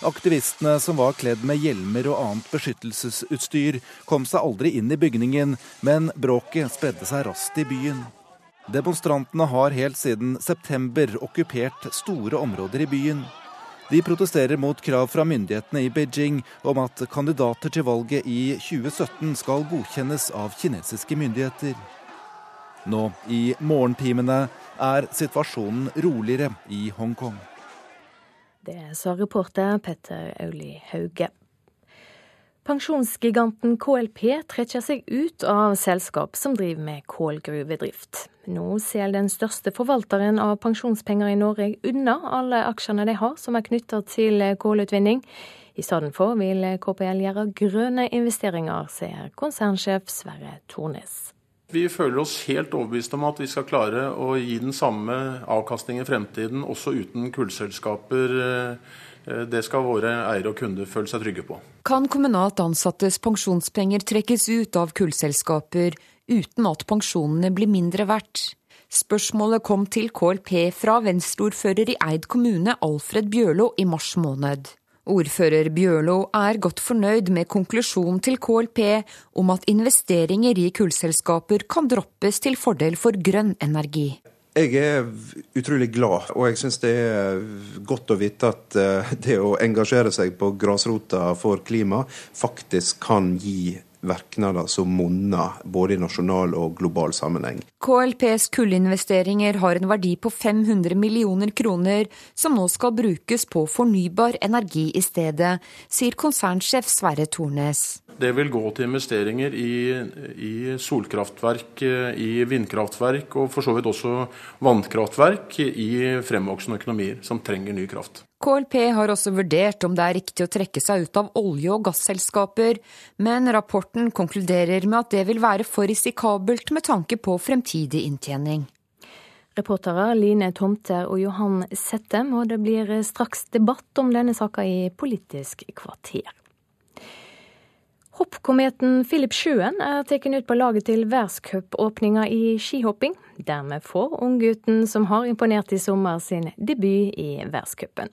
Aktivistene, som var kledd med hjelmer og annet beskyttelsesutstyr, kom seg aldri inn i bygningen, men bråket spredde seg raskt i byen. Demonstrantene har helt siden september okkupert store områder i byen. De protesterer mot krav fra myndighetene i Beijing om at kandidater til valget i 2017 skal godkjennes av kinesiske myndigheter. Nå i morgentimene er situasjonen roligere i Hongkong. Det sa reporter Petter Auli Hauge. Pensjonsgiganten KLP trekker seg ut av selskap som driver med kålgruvedrift. Nå ser den største forvalteren av pensjonspenger i Norge unna alle aksjene de har som er knytta til kålutvinning. I stedet for vil KPL gjøre grønne investeringer, sier konsernsjef Sverre Tornes. Vi føler oss helt overbevist om at vi skal klare å gi den samme avkastning i fremtiden, også uten kullselskaper. Eh, det skal våre eiere og kunder føle seg trygge på. Kan kommunalt ansattes pensjonspenger trekkes ut av kullselskaper uten at pensjonene blir mindre verdt? Spørsmålet kom til KLP fra venstreordfører i Eid kommune, Alfred Bjørlo, i mars måned. Ordfører Bjørlo er godt fornøyd med konklusjonen til KLP om at investeringer i kullselskaper kan droppes til fordel for grønn energi. Jeg er utrolig glad, og jeg syns det er godt å vite at eh, det å engasjere seg på grasrota for klima faktisk kan gi virkninger som monner, både i nasjonal og global sammenheng. KLPs kullinvesteringer har en verdi på 500 millioner kroner, som nå skal brukes på fornybar energi i stedet, sier konsernsjef Sverre Tornes. Det vil gå til investeringer i, i, solkraftverk, i vindkraftverk og for så vidt også vannkraftverk i fremvoksende økonomier som trenger ny kraft. KLP har også vurdert om det er riktig å trekke seg ut av olje- og gasselskaper, men rapporten konkluderer med at det vil være for risikabelt med tanke på fremtidig inntjening. Reportere Line Tomter og Johan Settem, og det blir straks debatt om denne saka i Politisk kvarter. Hoppkometen Philip Sjøen er tatt ut på laget til verdenscupåpninga i skihopping. Dermed får unggutten som har imponert i sommer, sin debut i verdenscupen.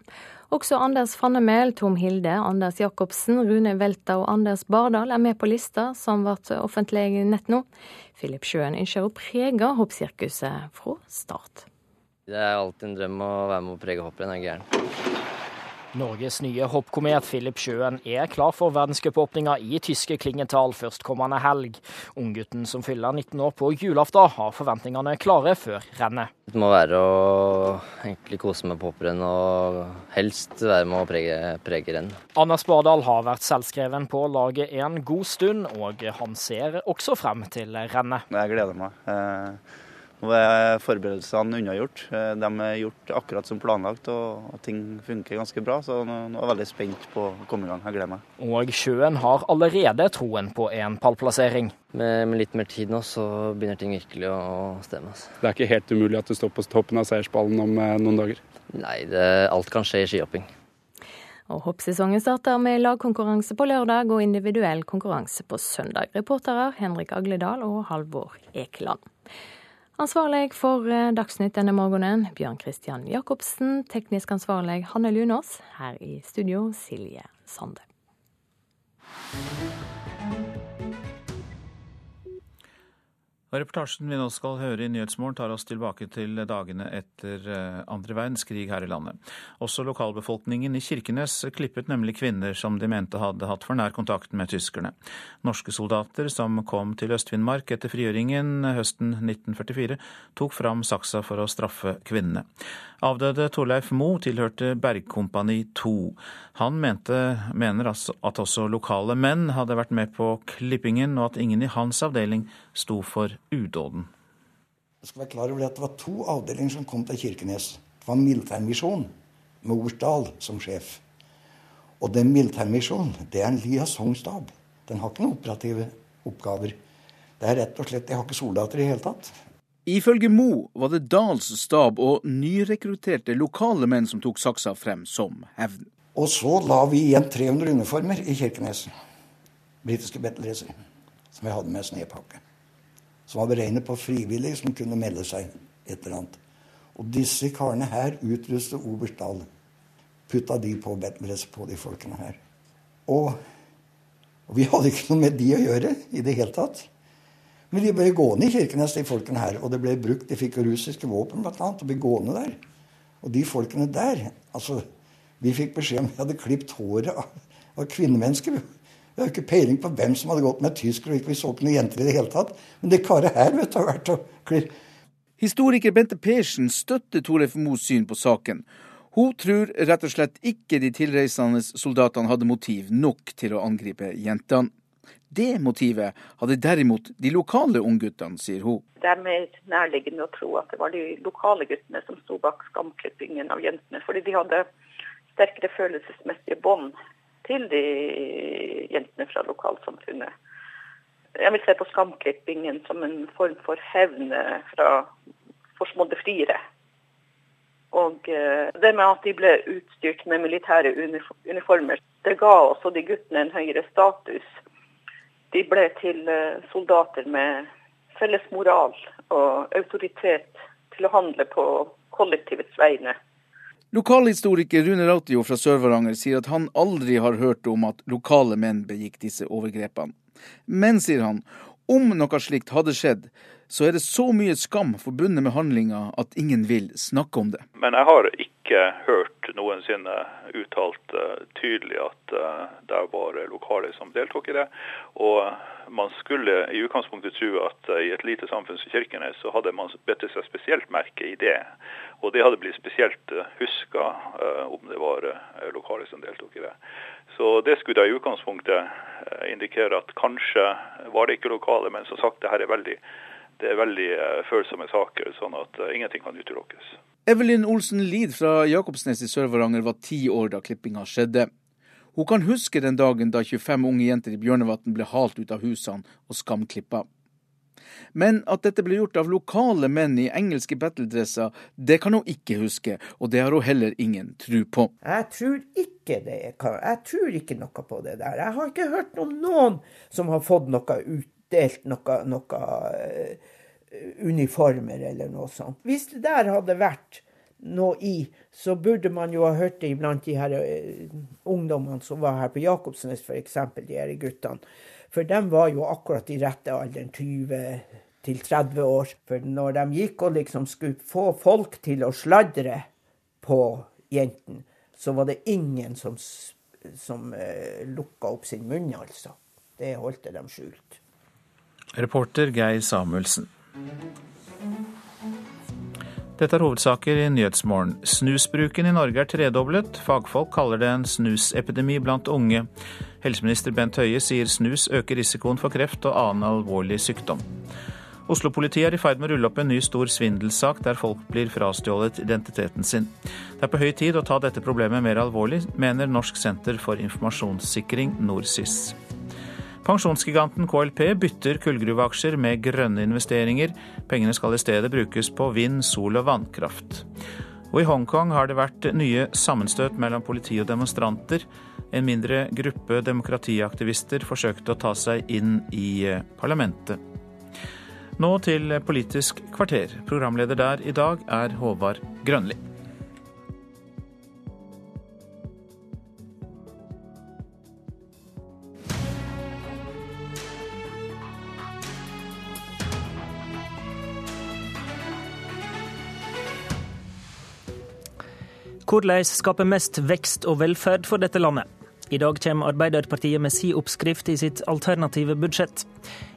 Også Anders Fannemel, Tom Hilde, Anders Jacobsen, Rune Welta og Anders Bardal er med på lista som ble offentlig nett nå. Philip Sjøen ønsker å prege hoppsirkuset fra start. Det er alltid en drøm å være med å prege hopprenn, er gæren. Norges nye hoppkomet Philip Sjøen er klar for verdenscupåpninga i tyske Klingenthal førstkommende helg. Unggutten som fyller 19 år på julaften, har forventningene klare før rennet. Det må være å egentlig kose meg på hopprenn og helst være med å prege, prege renn. Anders Bardal har vært selvskreven på laget en god stund, og han ser også frem til rennet. Jeg gleder meg. Nå er forberedelsene unnagjort. Eh, de er gjort akkurat som planlagt, og ting funker ganske bra. Så nå er jeg veldig spent på å komme i gang. Jeg gleder meg. Og Sjøen har allerede troen på en pallplassering. Med, med, litt mer tid nå, så begynner ting virkelig å stemme. Altså. Det er ikke helt umulig at du står på toppen av seiersballen om eh, noen dager? Nei, det, alt kan skje i skihopping. Og Hoppsesongen starter med lagkonkurranse på lørdag og individuell konkurranse på søndag. Reportere Henrik Agledal og Halvor Ekeland. Ansvarlig for eh, Dagsnytt denne morgenen, Bjørn Christian Jacobsen. Teknisk ansvarlig Hanne Lunås. Her i studio, Silje Sande. Og Reportasjen vi nå skal høre i Nyhetsmorgen tar oss tilbake til dagene etter eh, andre verdenskrig her i landet. Også lokalbefolkningen i Kirkenes klippet nemlig kvinner som de mente hadde hatt for nær kontakt med tyskerne. Norske soldater som kom til Øst-Finnmark etter frigjøringen høsten 1944, tok fram saksa for å straffe kvinnene. Avdøde Torleif Moe tilhørte Bergkompani 2. Han mente, mener altså at også lokale menn hadde vært med på klippingen, og at ingen i hans avdeling sto for udåden. Du skal være klar over at Det var to avdelinger som kom til Kirkenes. Det var Militærmisjon med Orsdal som sjef. Og den militærmisjonen det er en liaisonstab. Den har ikke noen operative oppgaver. Det er rett og slett, De har ikke soldater i det hele tatt. Ifølge Mo var det Dahls stab og nyrekrutterte lokale menn som tok saksa frem som hevn. Og så la vi igjen 300 uniformer i Kirkenes. Britiske bettelracer. Som vi hadde med snepakke. Som var beregnet på frivillige som kunne melde seg et eller annet. Og disse karene her utrustet Oberst Dahl. Putta de på bettelracer på de folkene her. Og, og vi hadde ikke noe med de å gjøre i det hele tatt. Men de ble gående i Kirkenes, de folkene her. Og det ble brukt, de fikk russiske våpen blant annet, og ble gående der. Og de folkene der altså, Vi fikk beskjed om vi hadde klipt håret av, av kvinnemennesker. Vi har ikke peiling på hvem som hadde gått med tyskere, og ikke vi så ikke noen jenter i det hele tatt. Men det karet her vet du, har vært og klirr. Historiker Bente Persen støtter Torleif Moes syn på saken. Hun tror rett og slett ikke de tilreisende soldatene hadde motiv nok til å angripe jentene. Det motivet hadde derimot de lokale ungguttene, sier hun. Det er mer nærliggende å tro at det var de lokale guttene som sto bak skamklippingen av jentene. Fordi de hadde sterkere følelsesmessige bånd til de jentene fra lokalsamfunnet. Jeg vil se på skamklippingen som en form for hevn fra forsmådde friere. Og eh, det med at de ble utstyrt med militære uniformer, det ga også de guttene en høyere status de ble til eh, soldater med felles moral og autoritet til å handle på kollektivets vegne. Lokalhistoriker Rune Rautio fra Sør-Varanger sier at han aldri har hørt om at lokale menn begikk disse overgrepene. Men, sier han, om noe slikt hadde skjedd, så er det så mye skam forbundet med handlinga at ingen vil snakke om det. Men jeg har ikke hørt noensinne uttalt uh, tydelig at uh, det var lokale som deltok i det. Og man skulle i utgangspunktet tro at uh, i et lite samfunn som Kirkenes, så hadde man bedt seg spesielt merke i det. Og det hadde blitt spesielt uh, huska om det var lokale som deltok i det. Så det skulle da i utgangspunktet indikere at kanskje var det ikke lokale, men som sagt, det her er veldig det er veldig følsomme saker, sånn at ingenting kan utelukkes. Evelyn Olsen Lid fra Jakobsnes i Sør-Varanger var ti år da klippinga skjedde. Hun kan huske den dagen da 25 unge jenter i Bjørnevatn ble halt ut av husene og skamklippa. Men at dette ble gjort av lokale menn i engelske battledresser, det kan hun ikke huske, og det har hun heller ingen tro på. Jeg tror ikke det. Jeg tror ikke noe på det der. Jeg har ikke hørt om noen som har fått noe utdelt, noe, noe uh, uniformer eller noe sånt. Hvis det der hadde vært noe i, så burde man jo ha hørt det iblant de her uh, ungdommene som var her på Jakobsnes, f.eks., de her guttene. For de var jo akkurat i rette alderen, 20 til 30 år. For når de gikk og liksom skulle få folk til å sladre på jentene, så var det ingen som, som uh, lukka opp sin munn, altså. Det holdt de skjult. Reporter Geir Samuelsen. Dette er hovedsaker i Nyhetsmorgen. Snusbruken i Norge er tredoblet. Fagfolk kaller det en snusepidemi blant unge. Helseminister Bent Høie sier snus øker risikoen for kreft og annen alvorlig sykdom. Oslo-politiet er i ferd med å rulle opp en ny stor svindelsak der folk blir frastjålet identiteten sin. Det er på høy tid å ta dette problemet mer alvorlig, mener Norsk senter for informasjonssikring, NorSIS. Pensjonsgiganten KLP bytter kullgruveaksjer med grønne investeringer. Pengene skal i stedet brukes på vind, sol og vannkraft. Og i Hongkong har det vært nye sammenstøt mellom politi og demonstranter. En mindre gruppe demokratiaktivister forsøkte å ta seg inn i parlamentet. Nå til Politisk kvarter. Programleder der i dag er Håvard Grønli. Hvordan skape mest vekst og velferd for dette landet? I dag kommer Arbeiderpartiet med si oppskrift i sitt alternative budsjett.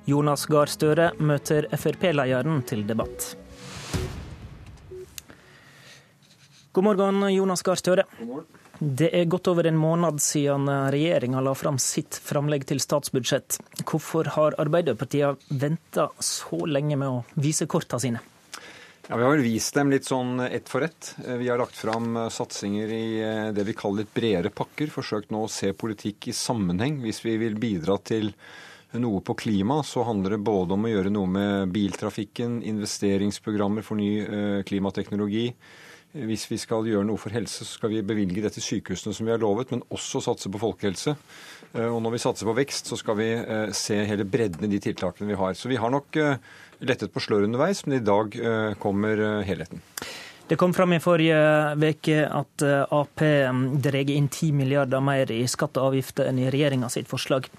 Jonas Gahr Støre møter Frp-lederen til debatt. God morgen, Jonas Gahr Støre. Det er godt over en måned siden regjeringa la fram sitt framlegg til statsbudsjett. Hvorfor har Arbeiderpartiet venta så lenge med å vise korta sine? Ja, Vi har vel vist dem litt sånn ett for ett. Vi har lagt fram satsinger i eh, det vi kaller litt bredere pakker. Forsøkt nå å se politikk i sammenheng. Hvis vi vil bidra til noe på klima, så handler det både om å gjøre noe med biltrafikken, investeringsprogrammer for ny eh, klimateknologi. Hvis vi skal gjøre noe for helse, så skal vi bevilge det til sykehusene som vi har lovet, men også satse på folkehelse. Eh, og når vi satser på vekst, så skal vi se hele bredden i de tiltakene vi har. Så vi har nok lettet på sløret underveis, men i dag eh, kommer eh, helheten. Det kom fram i forrige uke at eh, Ap mm, drar inn 10 milliarder mer i skatt og avgifter enn i regjeringa sitt forslag.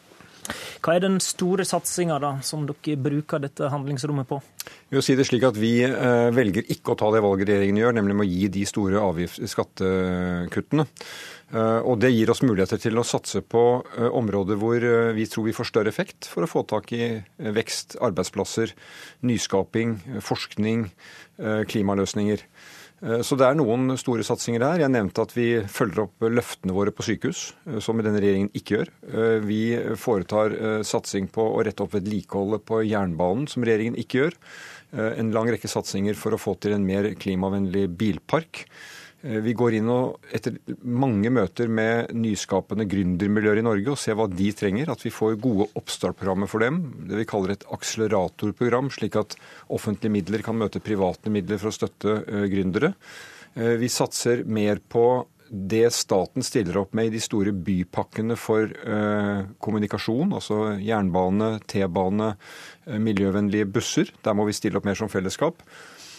Hva er den store satsinga som dere bruker dette handlingsrommet på? Vi, si det slik at vi velger ikke å ta det valget regjeringen gjør, nemlig med å gi de store skattekuttene. Eh, og Det gir oss muligheter til å satse på eh, områder hvor eh, vi tror vi får større effekt for å få tak i vekst, arbeidsplasser, nyskaping, forskning, klimaløsninger. Så det er noen store satsinger her. Jeg nevnte at vi følger opp løftene våre på sykehus, som denne regjeringen ikke gjør. Vi foretar satsing på å rette opp vedlikeholdet på jernbanen, som regjeringen ikke gjør. En lang rekke satsinger for å få til en mer klimavennlig bilpark. Eh, vi går inn og etter mange møter med nyskapende gründermiljøer i Norge og ser hva de trenger. At vi får gode oppstartprogrammer for dem. Det vi kaller et akseleratorprogram, slik at offentlige midler kan møte private midler for å støtte eh, gründere. Eh, vi satser mer på det staten stiller opp med i de store bypakkene for kommunikasjon, altså jernbane, T-bane, miljøvennlige busser. Der må vi stille opp mer som fellesskap.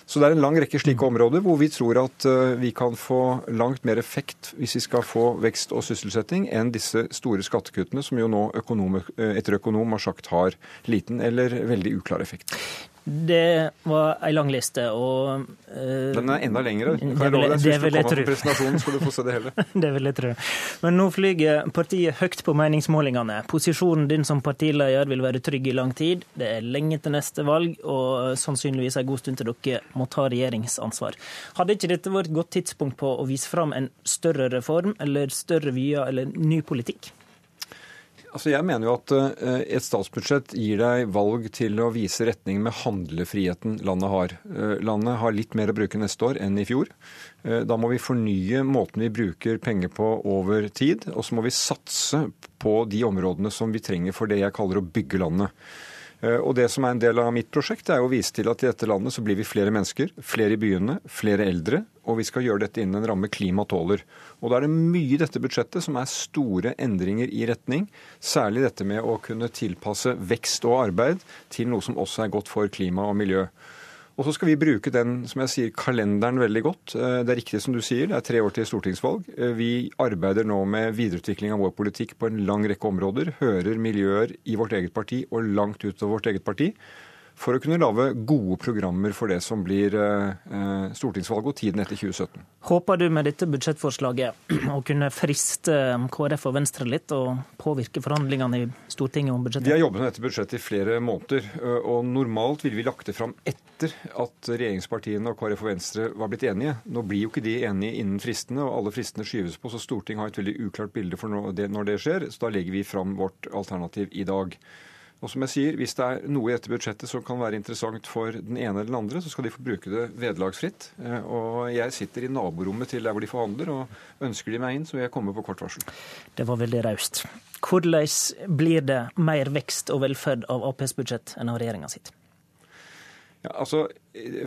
Så det er en lang rekke slike områder hvor vi tror at eh, vi kan få langt mer effekt hvis vi skal få vekst og sysselsetting, enn disse store skattekuttene, som jo nå økonom, eh, etter økonom har sagt har liten eller veldig uklar effekt. Det var ei lang liste, og uh, Den er enda lengre. Kan jeg love deg? Hvis du kommer på presentasjonen, skal du få se det hele. [laughs] det vil jeg tro. Men nå flyger partiet høyt på meningsmålingene. Posisjonen din som partileder vil være trygg i lang tid. Det er lenge til neste valg, og sannsynligvis en god stund til dere må ta regjeringsansvar. Hadde ikke dette vært et godt tidspunkt på å vise fram en større reform, eller større vyer, eller ny politikk? Altså jeg mener jo at eh, Et statsbudsjett gir deg valg til å vise retning med handlefriheten landet har. Eh, landet har litt mer å bruke neste år enn i fjor. Eh, da må vi fornye måten vi bruker penger på over tid. Og så må vi satse på de områdene som vi trenger for det jeg kaller å bygge landet. Og Det som er en del av mitt prosjekt, er å vise til at i dette landet så blir vi flere mennesker, flere i byene, flere eldre, og vi skal gjøre dette innen en ramme klima tåler. Og Da er det mye i dette budsjettet som er store endringer i retning. Særlig dette med å kunne tilpasse vekst og arbeid til noe som også er godt for klima og miljø. Og så skal vi bruke den som jeg sier, kalenderen veldig godt. Eh, det er riktig som du sier, det er tre år til stortingsvalg. Eh, vi arbeider nå med videreutvikling av vår politikk på en lang rekke områder. Hører miljøer i vårt eget parti og langt utover vårt eget parti for å kunne lage gode programmer for det som blir eh, stortingsvalget og tiden etter 2017. Håper du med dette budsjettforslaget [clears throat] å kunne friste KrF og Venstre litt, og påvirke forhandlingene i Stortinget om budsjettet? Vi har jobbet med dette budsjettet i flere måneder, eh, og normalt ville vi lagt det fram etter at regjeringspartiene og KrF og Venstre var blitt enige. Nå blir jo ikke de enige innen fristene, og alle fristene skyves på, så Stortinget har et veldig uklart bilde for når det skjer. Så da legger vi fram vårt alternativ i dag. Og som jeg sier, Hvis det er noe i dette budsjettet som kan være interessant for den ene eller den andre, så skal de få bruke det vederlagsfritt. Eh, og Jeg sitter i naborommet til der hvor de forhandler, og ønsker de meg inn, så vil jeg komme på kort varsel. Det var veldig raust. Hvordan blir det mer vekst og velferd av Aps budsjett enn av regjeringa sitt? Ja, altså,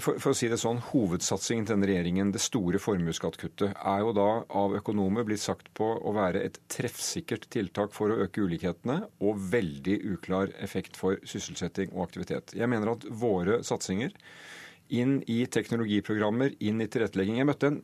for, for, å si det sånn, Hovedsatsingen til denne regjeringen, det store formuesskattkuttet, er jo da av økonomer blitt sagt på å være et treffsikkert tiltak for å øke ulikhetene og veldig uklar effekt for sysselsetting og aktivitet. Jeg mener at våre satsinger inn i teknologiprogrammer, inn i tilrettelegging Jeg møtte en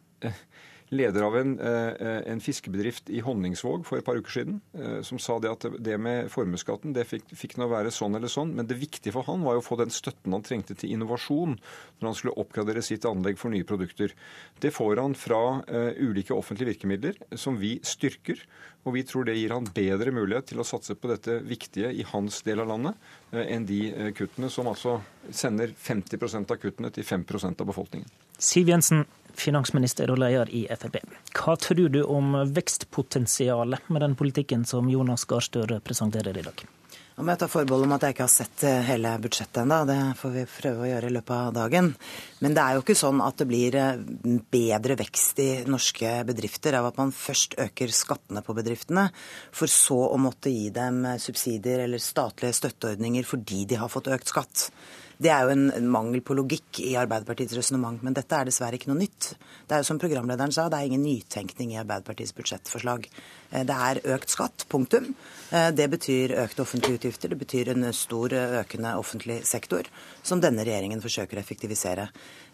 leder av en, eh, en, fiskebedrift i Honningsvåg for et par uker siden, eh, som sa det at det med formuesskatten det fikk, fikk nå være sånn eller sånn, men det viktige for han var jo å få den støtten han trengte til innovasjon når han skulle oppgradere sitt anlegg for nye produkter. Det får han fra uh, ulike offentlige virkemidler som vi styrker. Og vi tror det gir han bedre mulighet til å satse på dette viktige i hans del av landet enn de kuttene som altså sender 50% av kuttene til 5% av befolkningen. Siv Jensen, finansminister og leder i Frp. Hva tror du om vekstpotensialet med den politikken som Jonas Gahr Støre presenterer i dag? Nå må jeg ta forbehold om at jeg ikke har sett eh, hele budsjettet ennå. Det får vi prøve å gjøre i løpet av dagen. Men det er jo ikke sånn at det blir eh, bedre vekst i norske bedrifter av at man først øker skattene på bedriftene, for så å måtte gi dem subsidier eller statlige støtteordninger fordi de har fått økt skatt. Det er jo en mangel på logikk i Arbeiderpartiets resonnement, men dette er dessverre ikke noe nytt. Det er jo som programlederen sa, det er ingen nytenkning i Arbeiderpartiets budsjettforslag. Eh, det er økt skatt, punktum. Eh, det betyr økte offentlige utgifter. Det betyr en stor økende offentlig sektor, som denne regjeringen forsøker å effektivisere.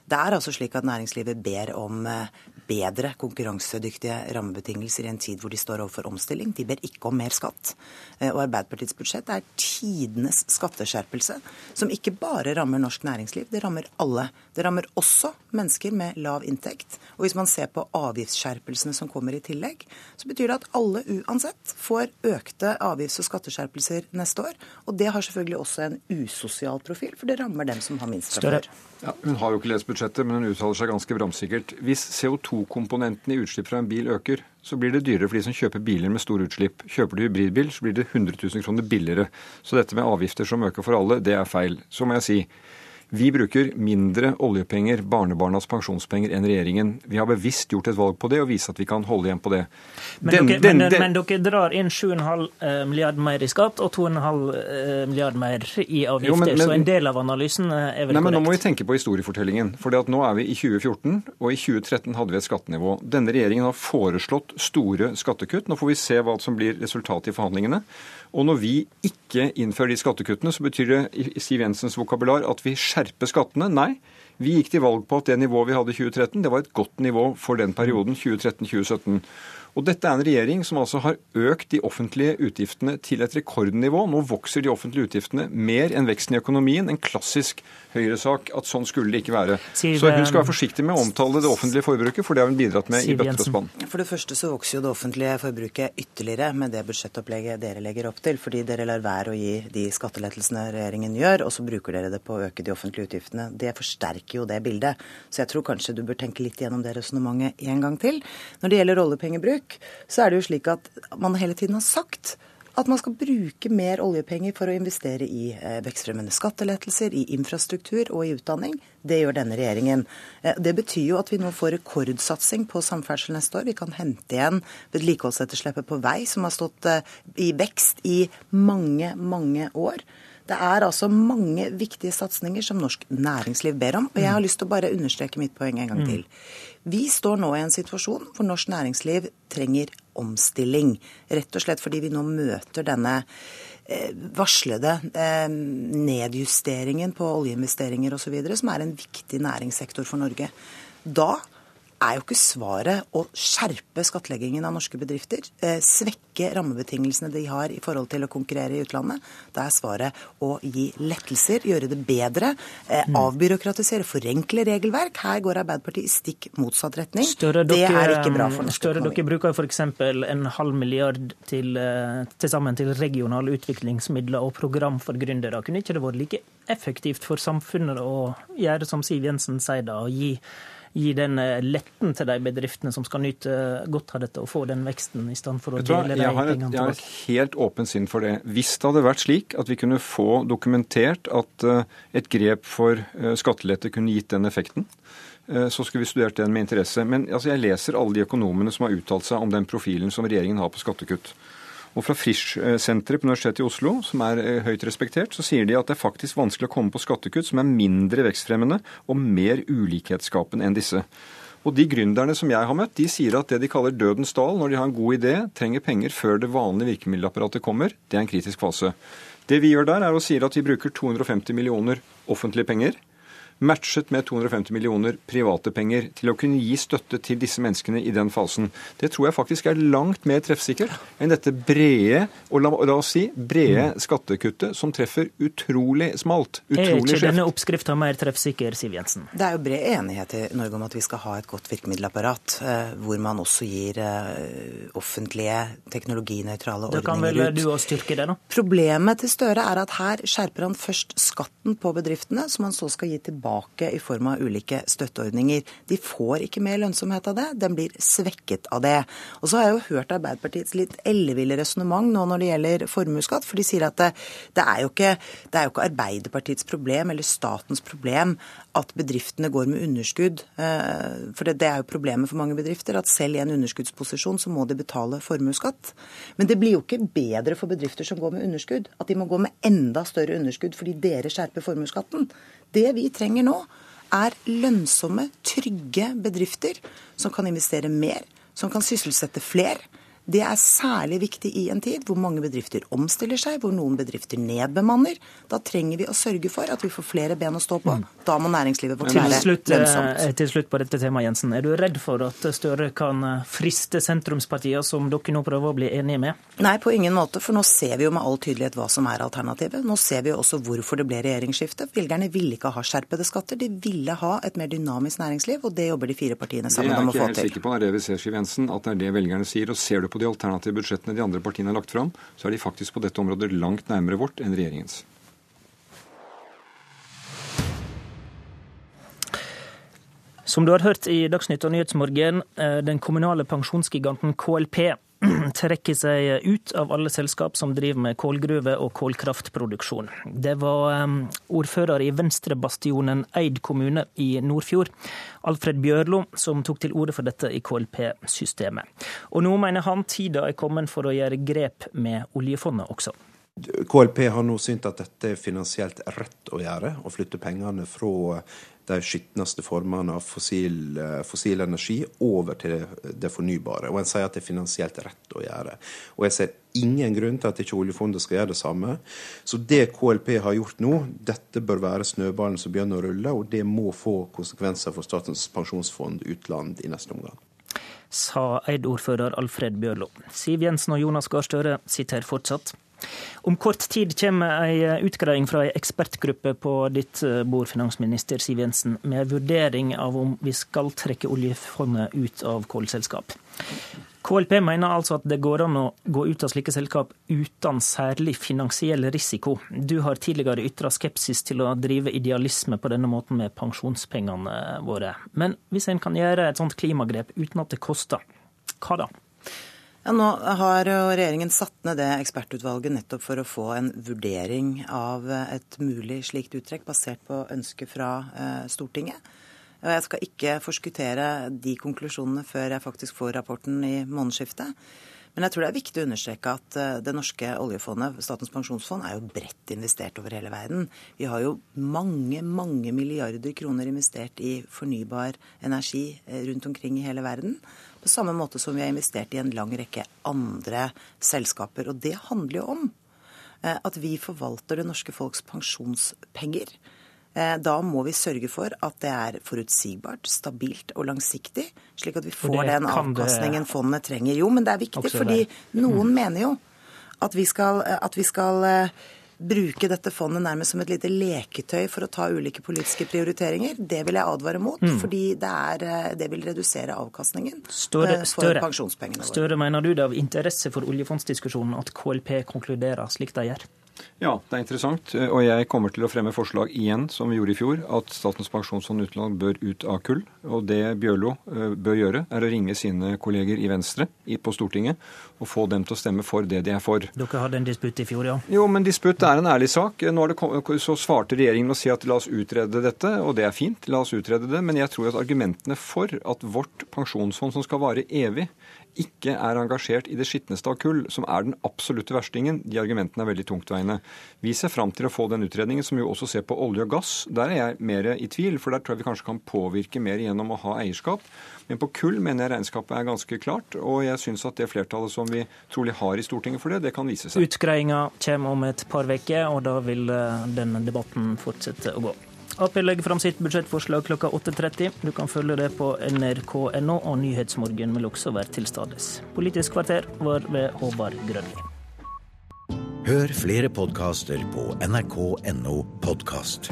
Det er altså slik at næringslivet ber om eh, bedre konkurransedyktige rammebetingelser i en tid hvor de står overfor omstilling. De ber ikke om mer skatt. Eh, og Arbeiderpartiets budsjett er tidenes skatteskjerpelse, som ikke bare rammer norsk næringsliv, det rammer alle. Det rammer også mennesker med lav inntekt. Og hvis man ser på avgiftsskjerpelsene som kommer i tillegg, så betyr det at alle uansett får økte avgifts- og skatteskjerpelser neste år. Og det har selvfølgelig også en usosial profil, for det rammer dem som har minst fra før. Ja, hun har jo ikke lest budsjettet, men hun uttaler seg ganske bramsikkert. Hvis CO2-komponenten i utslipp fra en bil øker, så blir det dyrere for de som kjøper biler med store utslipp. Kjøper du hybridbil, så blir det 100 000 kroner billigere. Så dette med avgifter som øker for alle, det er feil. Så må jeg si vi bruker mindre oljepenger, barnebarnas pensjonspenger, enn regjeringen. Vi har bevisst gjort et valg på det og vist at vi kan holde igjen på det. Men, den, dere, den, men, den, men dere, drar inn 7,5 eh, milliard mer i skatt og 2,5 eh, milliard mer i avgifter. Jo, men, så en del av analysen eh, er vel nei, korrekt? Men nå må vi tenke på historiefortellingen. For nå er vi i 2014, og i 2013 hadde vi et skattenivå. Denne regjeringen har foreslått store skattekutt. Nå får vi se hva som blir resultatet i forhandlingene. Og når vi ikke innfører de skattekuttene, så betyr det i Siv Jensens vokabular at vi skjerper skattene. Nei. Vi gikk til valg på at det nivået vi hadde i 2013, det var et godt nivå for den perioden, 2013-2017. Og dette er en regjering som altså har økt de offentlige utgiftene til et rekordnivå. Nå vokser de offentlige utgiftene mer enn veksten i økonomien. En klassisk høyresak at sånn skulle det ikke være. Siv, så hun skal være forsiktig med å omtale det offentlige forbruket, for det har hun bidratt med Siv i bøtter og spann. For det første så vokser jo det offentlige forbruket ytterligere med det budsjettopplegget dere legger opp til, fordi dere lar være å gi de skattelettelsene regjeringen gjør, og så bruker dere det på å øke de offentlige utgiftene. Det forsterker jo det bildet. Så jeg tror kanskje du bør tenke litt gjennom det resonnementet en gang til. Når det gjelder oljepengebruk, bruk, så er det jo slik at man hele tiden har sagt at man skal bruke mer oljepenger for å investere i eh, vekstfremmende skattelettelser, i infrastruktur og i utdanning. Det gjør denne regjeringen. Eh, det betyr jo at vi nå får rekordsatsing på samferdsel neste år. Vi kan hente igjen vedlikeholdsetterslepet på vei, som har stått eh, i vekst i mange, mange år. Det er altså mange viktige satsinger som norsk næringsliv ber om. Og jeg har lyst til å bare understreke mitt poeng en gang mm. til. Vi står nå i en situasjon hvor norsk næringsliv trenger omstilling. Rett og slett fordi vi nå møter denne eh, varslede eh, nedjusteringen på oljeinvesteringer osv., som er en viktig næringssektor for Norge. Da er jo ikke svaret å skjerpe skattleggingen av norske bedrifter, eh, svekke rammebetingelsene de har i forhold til å konkurrere i utlandet. Da er svaret å gi lettelser, gjøre det bedre, eh, mm. avbyråkratisere, forenkle regelverk. Her går Arbeiderpartiet i stikk motsatt retning. Større, det er ikke bra for norsk Større, økonomi. Dere bruker f.eks. en halv milliard til, eh, til sammen til regionale utviklingsmidler og program for gründere. Kunne ikke det vært like effektivt for samfunnet å gjøre som Siv Jensen sier da, å gi gi den letten til de bedriftene som skal nyte godt av dette, og få den veksten, i stedet for å dele de pengene tilbake? Jeg har et helt åpent sinn for det. Hvis det hadde vært slik at vi kunne få dokumentert at et grep for skattelette kunne gitt den effekten, så skulle vi studert den med interesse. Men altså, jeg leser alle de økonomene som har uttalt seg om den profilen som regjeringen har på skattekutt. Og fra Frisch-senteret på Universitetet i Oslo, som er eh, høyt respektert, så sier de at det er faktisk vanskelig å komme på skattekutt som er mindre vekstfremmende og mer ulikhetsskapende enn disse. Og de gründerne som jeg har møtt, de sier at det de kaller dødens dal, når de har en god idé, trenger penger før det vanlige virkemiddelapparatet kommer, det er en kritisk fase. Det vi gjør der, er å si at vi bruker 250 millioner offentlige penger matchet med 250 millioner private penger til å kunne gi støtte til disse menneskene i den fasen. Det tror jeg faktisk er langt mer treffsikkert enn dette brede, og la, la oss si, brede mm. skattekuttet som treffer utrolig smalt. Utrolig skjevt. Er ikke denne oppskrifta mer treffsikker, Siv Jensen? Det er jo bred enighet i Norge om at vi skal ha et godt virkemiddelapparat, eh, hvor man også gir eh, offentlige teknologinøytrale ordninger ut. Da kan vel du òg styrke det, da? Problemet til Støre er at her skjerper han først skatten på bedriftene, som han så skal gi tilbake tilbake i form av ulike støtteordninger. De får ikke mer lønnsomhet av det, den blir svekket av det. Og så har jeg jo hørt Arbeiderpartiets litt elleville resonnement nå når det gjelder formuesskatt, for de sier at det, det, er ikke, det, er jo ikke, Arbeiderpartiets problem eller statens problem at bedriftene går med underskudd. Eh, for det, er jo problemet for mange bedrifter, at selv i en underskuddsposisjon så må de betale formuesskatt. Men det blir jo ikke bedre for bedrifter som går med underskudd, at de må gå med enda større underskudd fordi dere skjerper formuesskatten. Det vi trenger nå, er lønnsomme, trygge bedrifter som kan investere mer, som kan sysselsette flere det er særlig viktig i en tid hvor mange bedrifter omstiller seg, hvor noen bedrifter nedbemanner. Da trenger vi å sørge for at vi får flere ben å stå på. Mm. Da må næringslivet vårt være lønnsomt. Eh, til slutt på dette temaet, Jensen. Er du redd for at Støre kan eh, friste sentrumspartiene som dere nå prøver å bli enige med? Nei, på ingen måte. For nå ser vi jo med all tydelighet hva som er alternativet. Nå ser vi jo også hvorfor det ble regjeringsskifte. Velgerne ville ikke ha skjerpede skatter. De ville ha et mer dynamisk næringsliv, og det jobber de fire partiene sammen om å få til. Det er ikke helt sikker på, er det vi ser, Siv Jensen, at det er det velgerne sier. Og ser du på de alternative budsjettene de andre partiene har lagt fram, så er de faktisk på dette området langt nærmere vårt enn regjeringens. Som du har hørt i Dagsnytt og Nyhetsmorgen, eh, den kommunale pensjonsgiganten KLP [clears throat] trekker seg ut av alle selskap som driver med kålgruve og kålkraftproduksjon. Det var ordfører i venstrebastionen Eid kommune i Nordfjord, Alfred Bjørlo, som tok til orde for dette i KLP-systemet. Og nå mener han tida er kommet for å gjøre grep med oljefondet også. KLP har nå syntes at dette er finansielt rett å gjøre, å flytte pengene fra de skitneste formene av fossil, eh, fossil, energi over til det fornybare. Og en sier at det er finansielt rett å gjøre. Og jeg ser ingen grunn til at ikke oljefondet skal gjøre det samme. Så det KLP har gjort nå, dette bør være snøballen som begynner å rulle, og det må få konsekvenser for Statens pensjonsfond utland i neste omgang. Sa Eid-ordfører Alfred Bjørlo. Siv Jensen og Jonas Gahr Støre sitter fortsatt. Om kort tid kommer ei utgreiing fra ei ekspertgruppe på ditt eh, bord, finansminister Siv Jensen, med vurdering av om vi skal trekke oljefondet ut av kullselskap. KLP mener altså at det går an å gå ut av slike selskap uten særlig finansiell risiko. Du har tidligere ytra skepsis til å drive idealisme på denne måten med pensjonspengene våre. Men hvis en kan gjøre et sånt klimagrep uten at det koster, hva da? Ja, nå har regjeringen satt ned det ekspertutvalget nettopp for å få en vurdering av et mulig slikt uttrekk, basert på ønske fra eh, Stortinget. Jeg skal ikke forskuttere de konklusjonene før jeg faktisk får rapporten i månedsskiftet. Men jeg tror det er viktig å understreke at eh, det norske oljefondet, Statens pensjonsfond, er jo bredt investert over hele verden. Vi har jo mange, mange milliarder kroner investert i fornybar energi eh, rundt omkring i hele verden. På samme måte som vi har investert i en lang rekke andre selskaper. Og det handler jo om eh, at vi forvalter det norske folks pensjonspenger. Eh, da må vi sørge for at det er forutsigbart, stabilt og langsiktig, slik at vi får den avkastningen fondet trenger. Jo, men det er viktig, fordi noen mm. mener jo at vi skal, at vi skal bruke dette fondet nærmest som et lite leketøy for å ta ulike politiske prioriteringer. Det vil jeg advare mot, mm. fordi det, er, eh, det, vil redusere avkastningen større, eh, for større. pensjonspengene våre. Støre, mener du det er av interesse for oljefondsdiskusjonen at KLP konkluderer slik de gjør? Ja, det er interessant. Og jeg kommer til å fremme forslag igjen, som vi gjorde i fjor, at Statens pensjonsfond utland bør ut av kull. Og det Bjørlo eh, bør gjøre, er å ringe sine kolleger i Venstre på Stortinget og få dem til å stemme for det de er for. Dere hadde en disputt i fjor, ja? Jo, men disputt er en ærlig sak. Nå det, så svarte regjeringen med å si at la oss utrede dette, og det er fint, la oss utrede det. Men jeg tror at argumentene for at vårt pensjonsfond som skal vare evig, ikke er engasjert i det skitneste av kull, som er den absolutte verstingen, de argumentene er veldig tungtveiende. Vi ser fram til å få den utredningen, som jo også ser på olje og gass. Der er jeg mer i tvil, for der tror jeg vi kanskje kan påvirke mer gjennom å ha eierskap. Men på kull mener jeg regnskapet er ganske klart, og jeg syns at det flertallet som vi trolig har i Stortinget for det, det kan vise seg. Utgreiinga kommer om et par uker, og da vil eh, denne debatten fortsette å gå. Ap legger fram sitt budsjettforslag klokka 8.30. Du kan følge det på nrk.no, og Nyhetsmorgen vil også være til stades. Politisk kvarter var ved Håvard Grønli. Hør flere podkaster på nrk.no podkast.